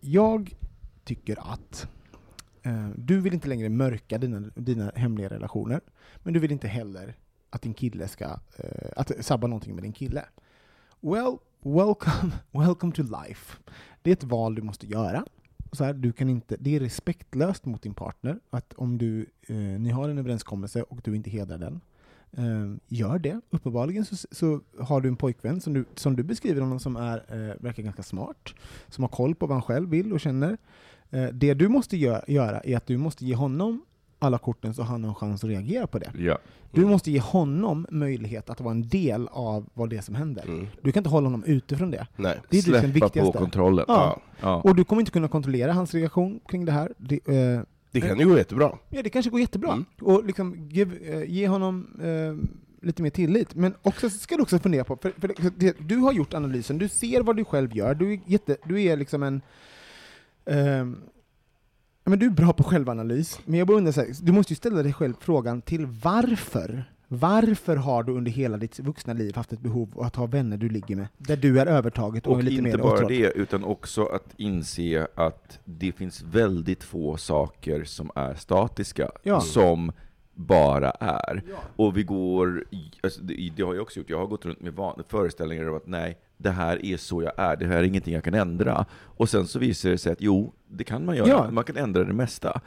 jag tycker att Eh, du vill inte längre mörka dina, dina hemliga relationer, men du vill inte heller att din kille ska eh, att sabba någonting med din kille. Well, welcome, welcome to life. Det är ett val du måste göra. Så här, du kan inte, det är respektlöst mot din partner att om du, eh, ni har en överenskommelse och du inte hedrar den, eh, gör det. Uppenbarligen så, så har du en pojkvän som du, som du beskriver honom som är, eh, verkar ganska smart, som har koll på vad han själv vill och känner. Eh, det du måste gö- göra är att du måste ge honom alla korten så han har en chans att reagera på det. Ja. Du måste ge honom möjlighet att vara en del av vad det är som händer. Mm. Du kan inte hålla honom utifrån det. Nej. Det är Släppa på viktigaste. kontrollen. Ja. Ja. Och du kommer inte kunna kontrollera hans reaktion kring det här. Det, eh, Det kan ju gå jättebra. ja, det kanske går jättebra. Mm. Och liksom, give, eh, ge honom eh, lite mer tillit. Men också ska du också fundera på, för, för det, det, du har gjort analysen, du ser vad du själv gör, du är, jätte, du är liksom en ja, men du är bra på självanalys, men jag bara undrar, så här, du måste ju ställa dig själv frågan till varför? Varför har du under hela ditt vuxna liv haft ett behov av att ha vänner du ligger med, där du är övertaget och, Och är lite inte mer bara åtrådd? det, utan också att inse att det finns väldigt få saker som är statiska, Ja. som bara är. Och vi går, alltså det, det har jag också gjort, jag har gått runt med van, föreställningar om att nej, det här är så jag är, det här är ingenting jag kan ändra. Och sen så visar det sig att jo, det kan man göra, Ja. man kan ändra det mesta.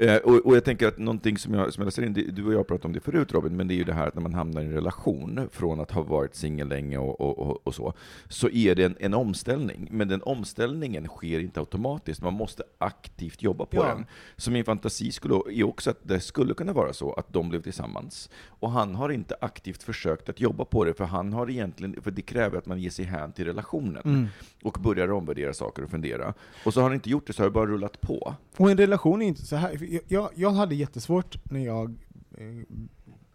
Eh, och, och jag tänker att någonting som jag, som jag läser in, det, du och jag pratade om det förut Robin, men det är ju det här att när man hamnar i en relation, från att ha varit singel länge och, och, och, och så, så är det en, en omställning. Men den omställningen sker inte automatiskt, man måste aktivt jobba på Ja. den. Så min fantasi skulle, är också att det skulle kunna vara så att de blev tillsammans, och han har inte aktivt försökt att jobba på det, för han har egentligen, för det kräver att man ger sig hän till relationen, Mm. och börjar omvärdera saker och fundera. Och så har han inte gjort det, så har det bara rullat på. Och en relation är inte så här. Jag, jag, hade jättesvårt när jag eh,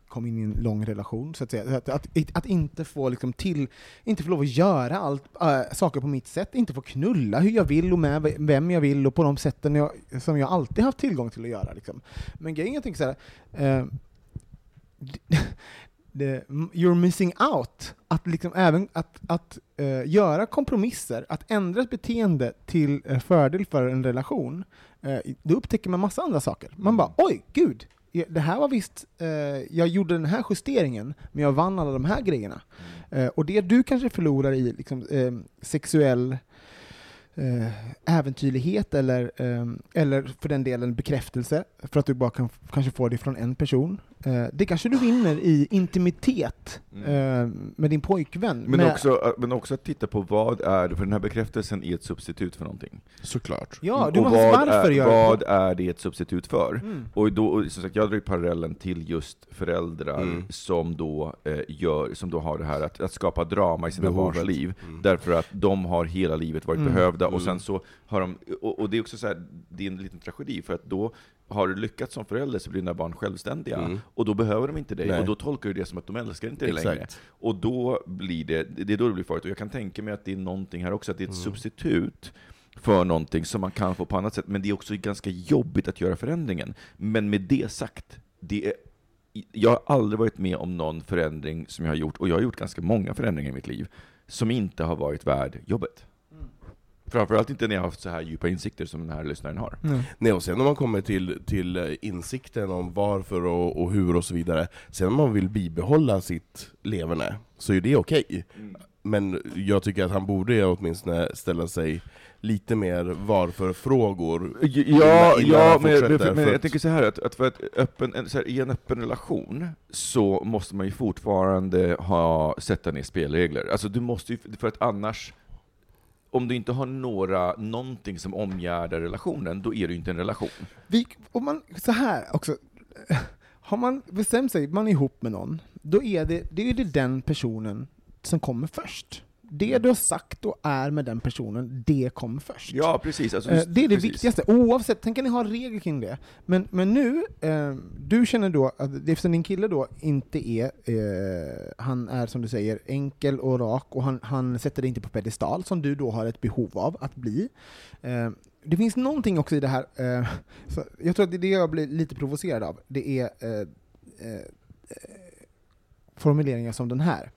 kom in i en lång relation, så att säga. Att, att, att inte få liksom till, inte få lov att göra allt, äh, saker på mitt sätt, inte få knulla hur jag vill och med vem jag vill och på de sätten jag, som jag alltid haft tillgång till att göra. Liksom. Men grejen jag tänker så här, äh, det, you're missing out. Att, liksom även, att, att eh, göra kompromisser, att ändra ett beteende till eh, fördel för en relation, eh, då upptäcker man massa andra saker. Man bara oj, gud, det här var visst, eh, jag gjorde den här justeringen, men jag vann alla de här grejerna. Eh, och det du kanske förlorar i liksom, eh, sexuell äventyrlighet eller, eller för den delen bekräftelse, för att du bara kan kanske få det från en person, det kanske du vinner i intimitet eh, med din pojkvän. Men med, också, men också att titta på vad är det, för den här bekräftelsen är ett substitut för någonting. Såklart. Ja, du och måste, vad, varför är, gör vad är det ett substitut för? Mm. Och då, och som sagt, jag drar ju parallellen till just föräldrar Mm. som, då, eh, gör, som då har det här att, att skapa drama i sina Behovet. barns liv, Mm. därför att de har hela livet varit Mm. behövda, och Mm. sen så har de, och, och det är också så här, det är en liten tragedi, för att då har du lyckats som förälder så blir dina barn självständiga, Mm. och då behöver de inte dig, Nej. och då tolkar du det som att de älskar inte dig längre. Och då blir det, det är då det blir farligt, och jag kan tänka mig att det är någonting här också, att det är ett Mm. substitut för någonting som man kan få på annat sätt, men det är också ganska jobbigt att göra förändringen. Men med det sagt, det är, jag har aldrig varit med om någon förändring som jag har gjort, och jag har gjort ganska många förändringar i mitt liv, som inte har varit värd jobbet. Framförallt inte när jag har haft så här djupa insikter som den här lyssnaren har. Mm. Nej, och sen när man kommer till, till eh, insikten om varför och, och hur och så vidare, sen om man vill bibehålla sitt leverne, så är det okej. Men jag tycker att han borde åtminstone ställa sig lite mer varför-frågor. Ja, innan ja men, fortsätter, men, för men jag tänker så här att, att, för att öppen, en, så här, i en öppen relation så måste man ju fortfarande ha, sätta ner spelregler. Alltså du måste ju, för att annars, om du inte har några, någonting som omgärdar relationen, då är det ju inte en relation. Vi, om man, så här också, har man bestämt sig, man är ihop med någon, då är det, det är det den personen som kommer först. Det du har sagt och är med den personen, det kommer först. Ja, precis. Alltså, Eh, Det är det precis. viktigaste, oavsett, tänk kan ni ha regler kring det. Men, men nu, eh, du känner då, att eftersom din kille då inte är, eh, han är som du säger enkel och rak, och han, han sätter dig inte på pedestal, som du då har ett behov av att bli. Eh, det finns någonting också i det här, eh, jag tror att det är det jag blir lite provocerad av, det är eh, formuleringar som den här.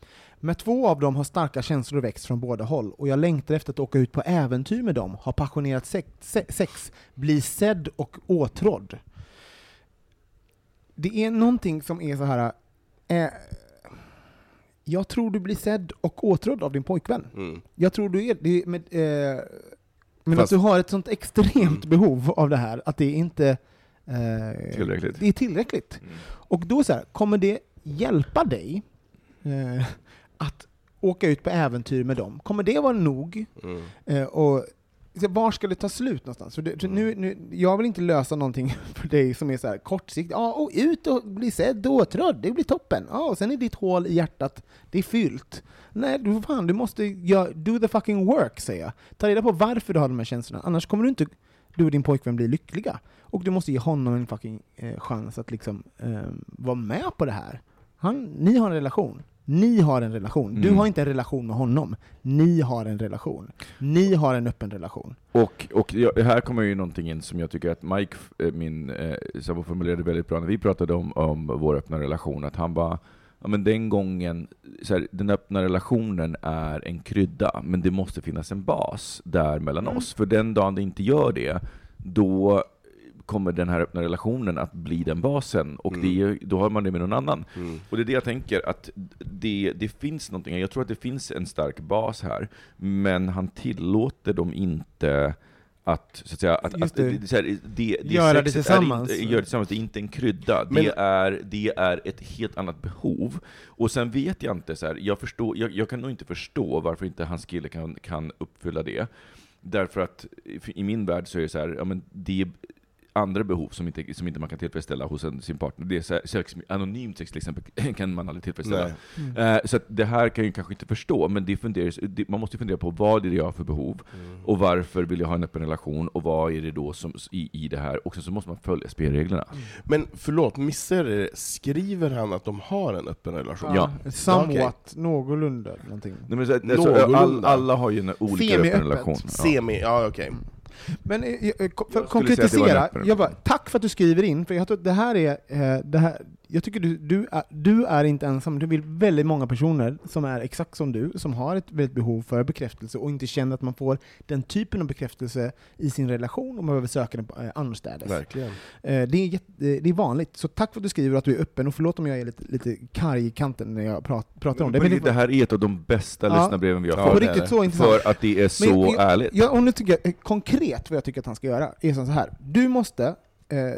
Med två av dem har starka känslor växt från båda håll och jag längtar efter att åka ut på äventyr med dem, ha passionerat sex, se- sex bli sedd och åtrådd. Det är någonting som är så här. Eh, jag tror du blir sedd och åtrådd av din pojkvän. Mm. Jag tror du är det, med, eh, men Fast- att du har ett sånt extremt behov av det här, att det inte eh, Tillräckligt. Det är tillräckligt. Mm. Och då så här, kommer det hjälpa dig eh, att åka ut på äventyr med dem? Kommer det vara nog? Mm. Eh, och var ska det ta slut någonstans? För det, nu, nu, jag vill inte lösa någonting för dig som är så här kortsiktigt. Ja, och ut och bli sedd och åtrådd, det blir toppen. Ja, och sen är ditt hål i hjärtat, det är fyllt. Nej, du, fan, du måste göra, do the fucking work, säger jag. Ta reda på varför du har de här känslorna, annars kommer du inte, du och din pojkvän bli lyckliga. Och du måste ge honom en fucking eh, chans att liksom eh, vara med på det här. Han, ni har en relation. Ni har en relation. Du Mm. har inte en relation med honom. Ni har en relation. Ni har en öppen relation. Och, och här kommer ju någonting in som jag tycker att Mike, eh, min eh, sambo, formulerade väldigt bra när vi pratade om, om vår öppna relation, att han bara Ja, men den gången, så här, den öppna relationen är en krydda, men det måste finnas en bas där mellan Mm. oss. För den dagen det inte gör det, då kommer den här öppna relationen att bli den basen, och Mm. det, då har man det med någon annan. Mm. Och det är det jag tänker, att det, det finns någonting, jag tror att det finns en stark bas här, men han tillåter dem inte att, så att säga, att, att det. det, så här, det, det Göra det tillsammans. Är inte, gör det tillsammans, det är inte en krydda, Men- det, är, det är ett helt annat behov. Och sen vet jag inte, så här, jag, förstår, jag, jag kan nog inte förstå varför inte hans kille kan, kan uppfylla det. Därför att i min värld så är det så här, ja, men det är andra behov som inte, som inte man kan tillfredsställa hos en, sin partner. Det är så här, sex, anonymt sex till exempel kan man aldrig tillfredsställa. Nej. Eh, så att det här kan jag kanske inte förstå, men det funderas, det, man måste fundera på vad är det jag har för behov, Mm. och varför vill jag ha en öppen relation, och vad är det då som, i, i det här, och sen så måste man följa spelreglerna. Men förlåt, missar det? Skriver han att de har en öppen relation? Ja. Somewhat, någorlunda någonting. Nej, men så, att- alltså, all, Någorlunda. alla har ju en olika öppen Semi-öppet. relation. Ja. Semi, ja okej. Men eh, eh, för att konkretisera, jag bara, tack för att du skriver in, för jag tror att det här är, eh, det här, jag tycker du, du, är, du är inte ensam, det vill väldigt många personer som är exakt som du, som har ett väldigt behov för bekräftelse och inte känner att man får den typen av bekräftelse i sin relation och man behöver söka den eh, annorstädes. Verkligen. Eh, det, är jätte, det är vanligt, så tack för att du skriver att du är öppen, och förlåt om jag är lite, lite karg i kanten när jag prat, pratar om det. Men Men det, här är ett av de bästa Ja. lyssnarbreven vi har Ja, fått, är riktigt så intressant. för att det är så Men ärligt. Ja, och nu tycker jag, eh, konkret vad jag tycker att han ska göra är så här. Du måste eh,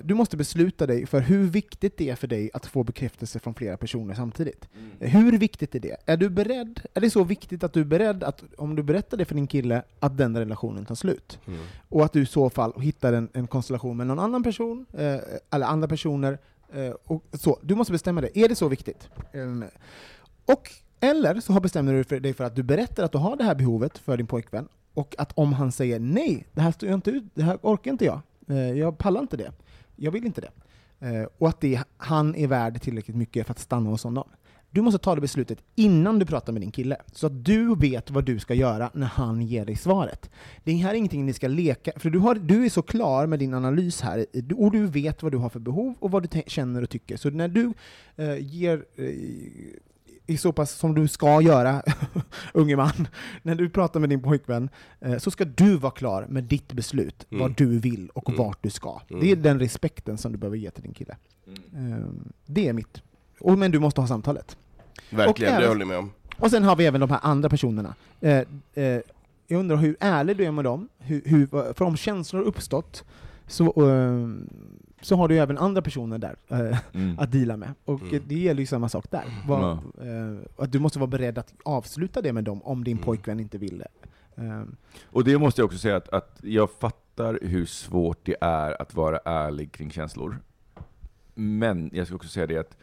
du måste besluta dig för hur viktigt det är för dig att få bekräftelse från flera personer samtidigt. Eh, Hur viktigt är det? Är du beredd? Är det så viktigt att du är beredd att, om du berättar det för din kille, att den relationen tar slut? Mm. Och att du i så fall hittar en, en konstellation med någon annan person, eh, eller andra personer, eh, och så. Du måste bestämma dig. Är det så viktigt? Ehm, och, eller så bestämmer du för dig för att du berättar att du har det här behovet för din pojkvän, och att om han säger nej, det här står jag inte ut, det här orkar inte jag, eh, Eh, jag pallar inte det, jag vill inte det. Eh, och att det, han är värd tillräckligt mycket för att stanna hos honom. Du måste ta det beslutet innan du pratar med din kille, så att du vet vad du ska göra när han ger dig svaret. Det här är ingenting ni ska leka, för du, har, du är så klar med din analys här, och du vet vad du har för behov och vad du känner och tycker. Så när du eh, ger eh, i så pass som du ska göra, unge man, när du pratar med din pojkvän, eh, så ska du vara klar med ditt beslut, Mm. vad du vill och Mm. vart du ska. Mm. Det är den respekten som du behöver ge till din kille. Eh, det är mitt. Och, men du måste ha samtalet. Verkligen, Och det även- håller jag med om. Och sen har vi även de här andra personerna. Eh, eh, jag undrar hur ärlig du är med dem, hur, hur, för om känslor uppstått, så, eh, så har du ju även andra personer där eh, Mm. att deala med. Och Mm. det gäller ju samma sak där. Vad- eh, att du måste vara beredd att avsluta det med dem om din Mm. pojkvän inte vill det. Eh, Och det måste jag också säga att, att jag fattar hur svårt det är att vara ärlig kring känslor. Men jag ska också säga det att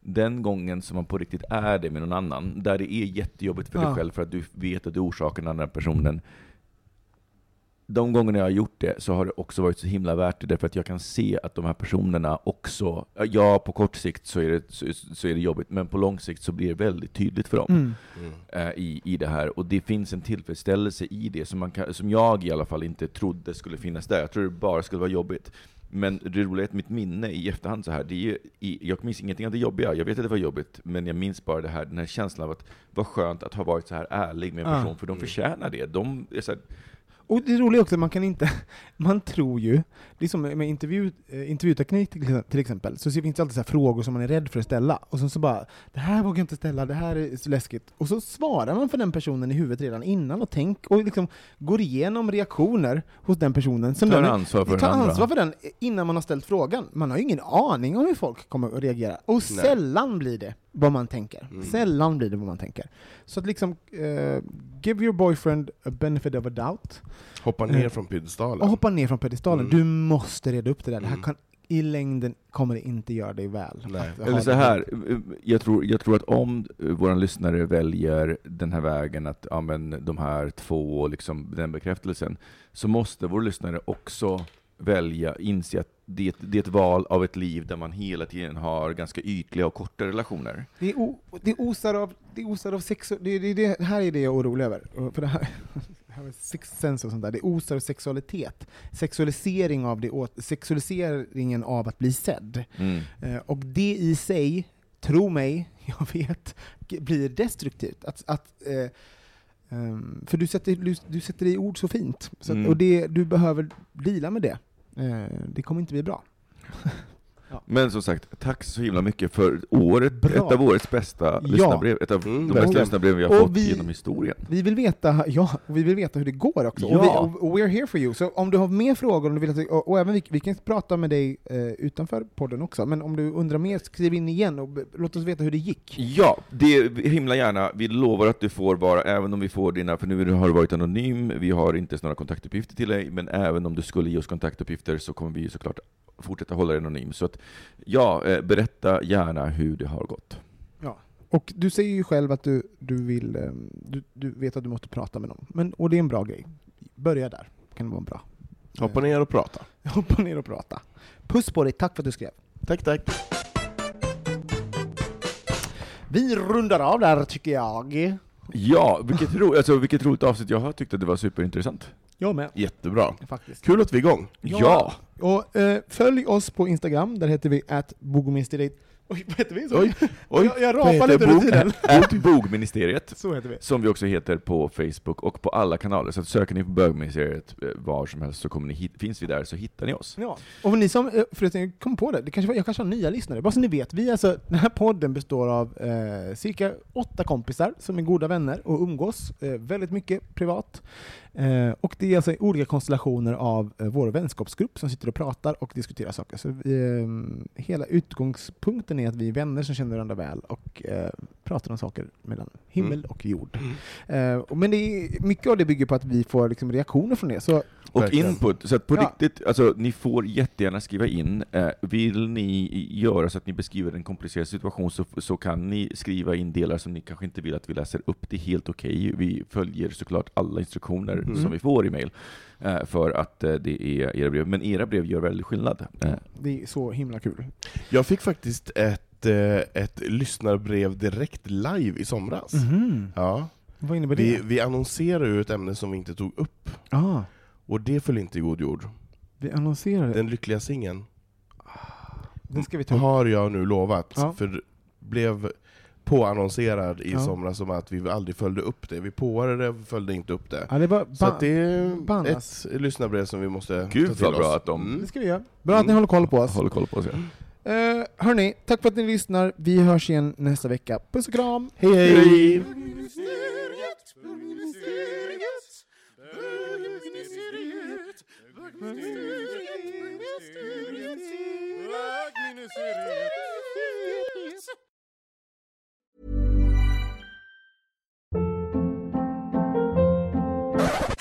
den gången som man på riktigt är det med någon annan, där det är jättejobbigt för Ja. dig själv för att du vet att du orsakar den andra personen, de gångerna jag har gjort det så har det också varit så himla värt det, därför att jag kan se att de här personerna också, ja på kort sikt så är det, så, så är det jobbigt, men på lång sikt så blir det väldigt tydligt för dem mm. Mm. eh, i, i det här. Och det finns en tillfredsställelse i det som, man kan, som jag i alla fall inte trodde skulle finnas där. Jag trodde det bara skulle vara jobbigt. Men det roliga är att mitt minne i efterhand så här, det är ju, i, jag minns ingenting av det jobbiga. Jag vet att det var jobbigt, men jag minns bara det här, den här känslan av att vad skönt att ha varit så här ärlig med en person, för de förtjänar det. De är så här, Och det roliga också man kan inte, man tror ju, det är som med intervju, eh, intervjuteknik till till exempel, så finns det alltid så här frågor som man är rädd för att ställa, och sen så bara ”det här vågar jag inte ställa, det här är så läskigt”, och så svarar man för den personen i huvudet redan innan och tänk och liksom går igenom reaktioner hos den personen. Som tar den, ansvar för ta den ansvar för den innan man har ställt frågan. Man har ju ingen aning om hur folk kommer att reagera, och Nej. sällan blir det vad man tänker. Mm. Sällan blir det vad man tänker. Så att liksom, eh, give your boyfriend a benefit of a doubt, Hoppa ner Eh, från piedestalen. och hoppa ner från pedestalen. Mm. Du måste reda upp det där. Det här Mm. kan, I längden kommer det inte göra dig väl. Eller så här, jag tror, jag tror att om våra lyssnare väljer den här vägen, att ja, men de här två, liksom, den bekräftelsen, så måste vår lyssnare också välja, inse att det, det är ett val av ett liv där man hela tiden har ganska ytliga och korta relationer. Det, är o, det osar av, det osar av sex... Det, det, det här är det jag är orolig över. För det här, det här med och sånt där. Det osar av sexualitet. Sexualisering av det, sexualiseringen av att bli sedd. Mm. Eh, och det i sig, tro mig, jag vet, blir destruktivt. Att, att, eh, ehm, för du sätter, du, du sätter i ord så fint. Så att, Mm. Och det, du behöver deala med det. Eh, det kommer inte bli bra. Men som sagt, tack så himla mycket för året, Bra. ett av årets bästa lyssnarbrev, ett av Mm, de bästa lyssnarbrev vi har Och fått vi- genom historien. Vi vill veta, ja, och vi vill veta hur det går också. Ja. Och, vi, och, we're here for you. Så om du har mer frågor, om du vill att, och, och även vi, vi kan prata med dig eh, utanför podden också, men om du undrar mer, skriv in igen och be, låt oss veta hur det gick. Ja, det himla gärna. Vi lovar att du får vara, även om vi får dina, för nu har du varit anonym, vi har inte ens några kontaktuppgifter till dig, men även om du skulle ge oss kontaktuppgifter så kommer vi såklart fortsätta hålla dig anonym. Så att, ja, eh, berätta gärna hur det har gått. Och du säger ju själv att du, du vill, eh, du, du vet att du måste prata med någon, men, och det är en bra grej. Börja där, kan vara bra. Hoppa ner och prata. Hoppa ner och prata. Puss på dig, tack för att du skrev. Tack, tack. Vi rundar av där tycker jag. Ja, vilket, ro, alltså, vilket roligt avsnitt. Jag har tyckt att det var superintressant. Jag med, Jättebra. faktiskt. Kul att vi är igång. Ja! Och eh, följ oss på Instagram, där heter vi @bogomisterdate. Oj, vad heter vi? Så? Oj, oj. Jag, jag rapar lite under tiden. At Bogministeriet, Så heter vi. som vi också heter på Facebook och på alla kanaler. Så att söker ni på Bögministeriet eh, var som helst så kommer ni finns vi där så hittar ni oss. Ja. Och ni som, eh, förresten, jag kom på det, det kanske, jag kanske har nya lyssnare, bara så ni vet. Vi alltså, den här podden består av eh, cirka åtta kompisar som är goda vänner och umgås eh, väldigt mycket privat. Eh, och det är alltså olika konstellationer av eh, vår vänskapsgrupp som sitter och pratar och diskuterar saker. Så eh, hela utgångspunkten är att vi är vänner som känner varandra väl och eh, pratar om saker mellan himmel Mm. och jord. Eh, och- men det är, mycket av det bygger på att vi får liksom, reaktioner från er. Så Och Verkligen. input, så att på Ja. riktigt, alltså ni får jättegärna skriva in. Eh, vill ni göra så att ni beskriver en komplicerad situation så, så kan ni skriva in delar som ni kanske inte vill att vi läser upp. Det är helt okej. Vi följer såklart alla instruktioner Mm. som vi får i mail eh, för att eh, det är era brev. Men era brev gör väldigt skillnad. Eh, det är så himla kul. Jag fick faktiskt ett, ett lyssnarbrev direkt live i somras. Ja. Vad innebär Vi, det? vi annonserade ju ett ämne som vi inte tog upp, Ah, och det föll inte i god jord. vi annonserar det. Den lyckliga singeln Den ska vi ta upp. har jag nu lovat, Ja. för blev påannonserad i Ja. somras som att vi aldrig följde upp det. Vi påade det, följde inte upp det. Ja, det är bara Så det är Bannas. ett lyssnarbrev som vi måste Gud, ta till vad bra oss. att de- Mm. Det ska vi göra. Bra att ni håller koll på oss. håller koll på oss. Ja. Uh, hörni, tack för att ni lyssnar. Vi hörs igen nästa vecka. Puss och kram! Hej hej!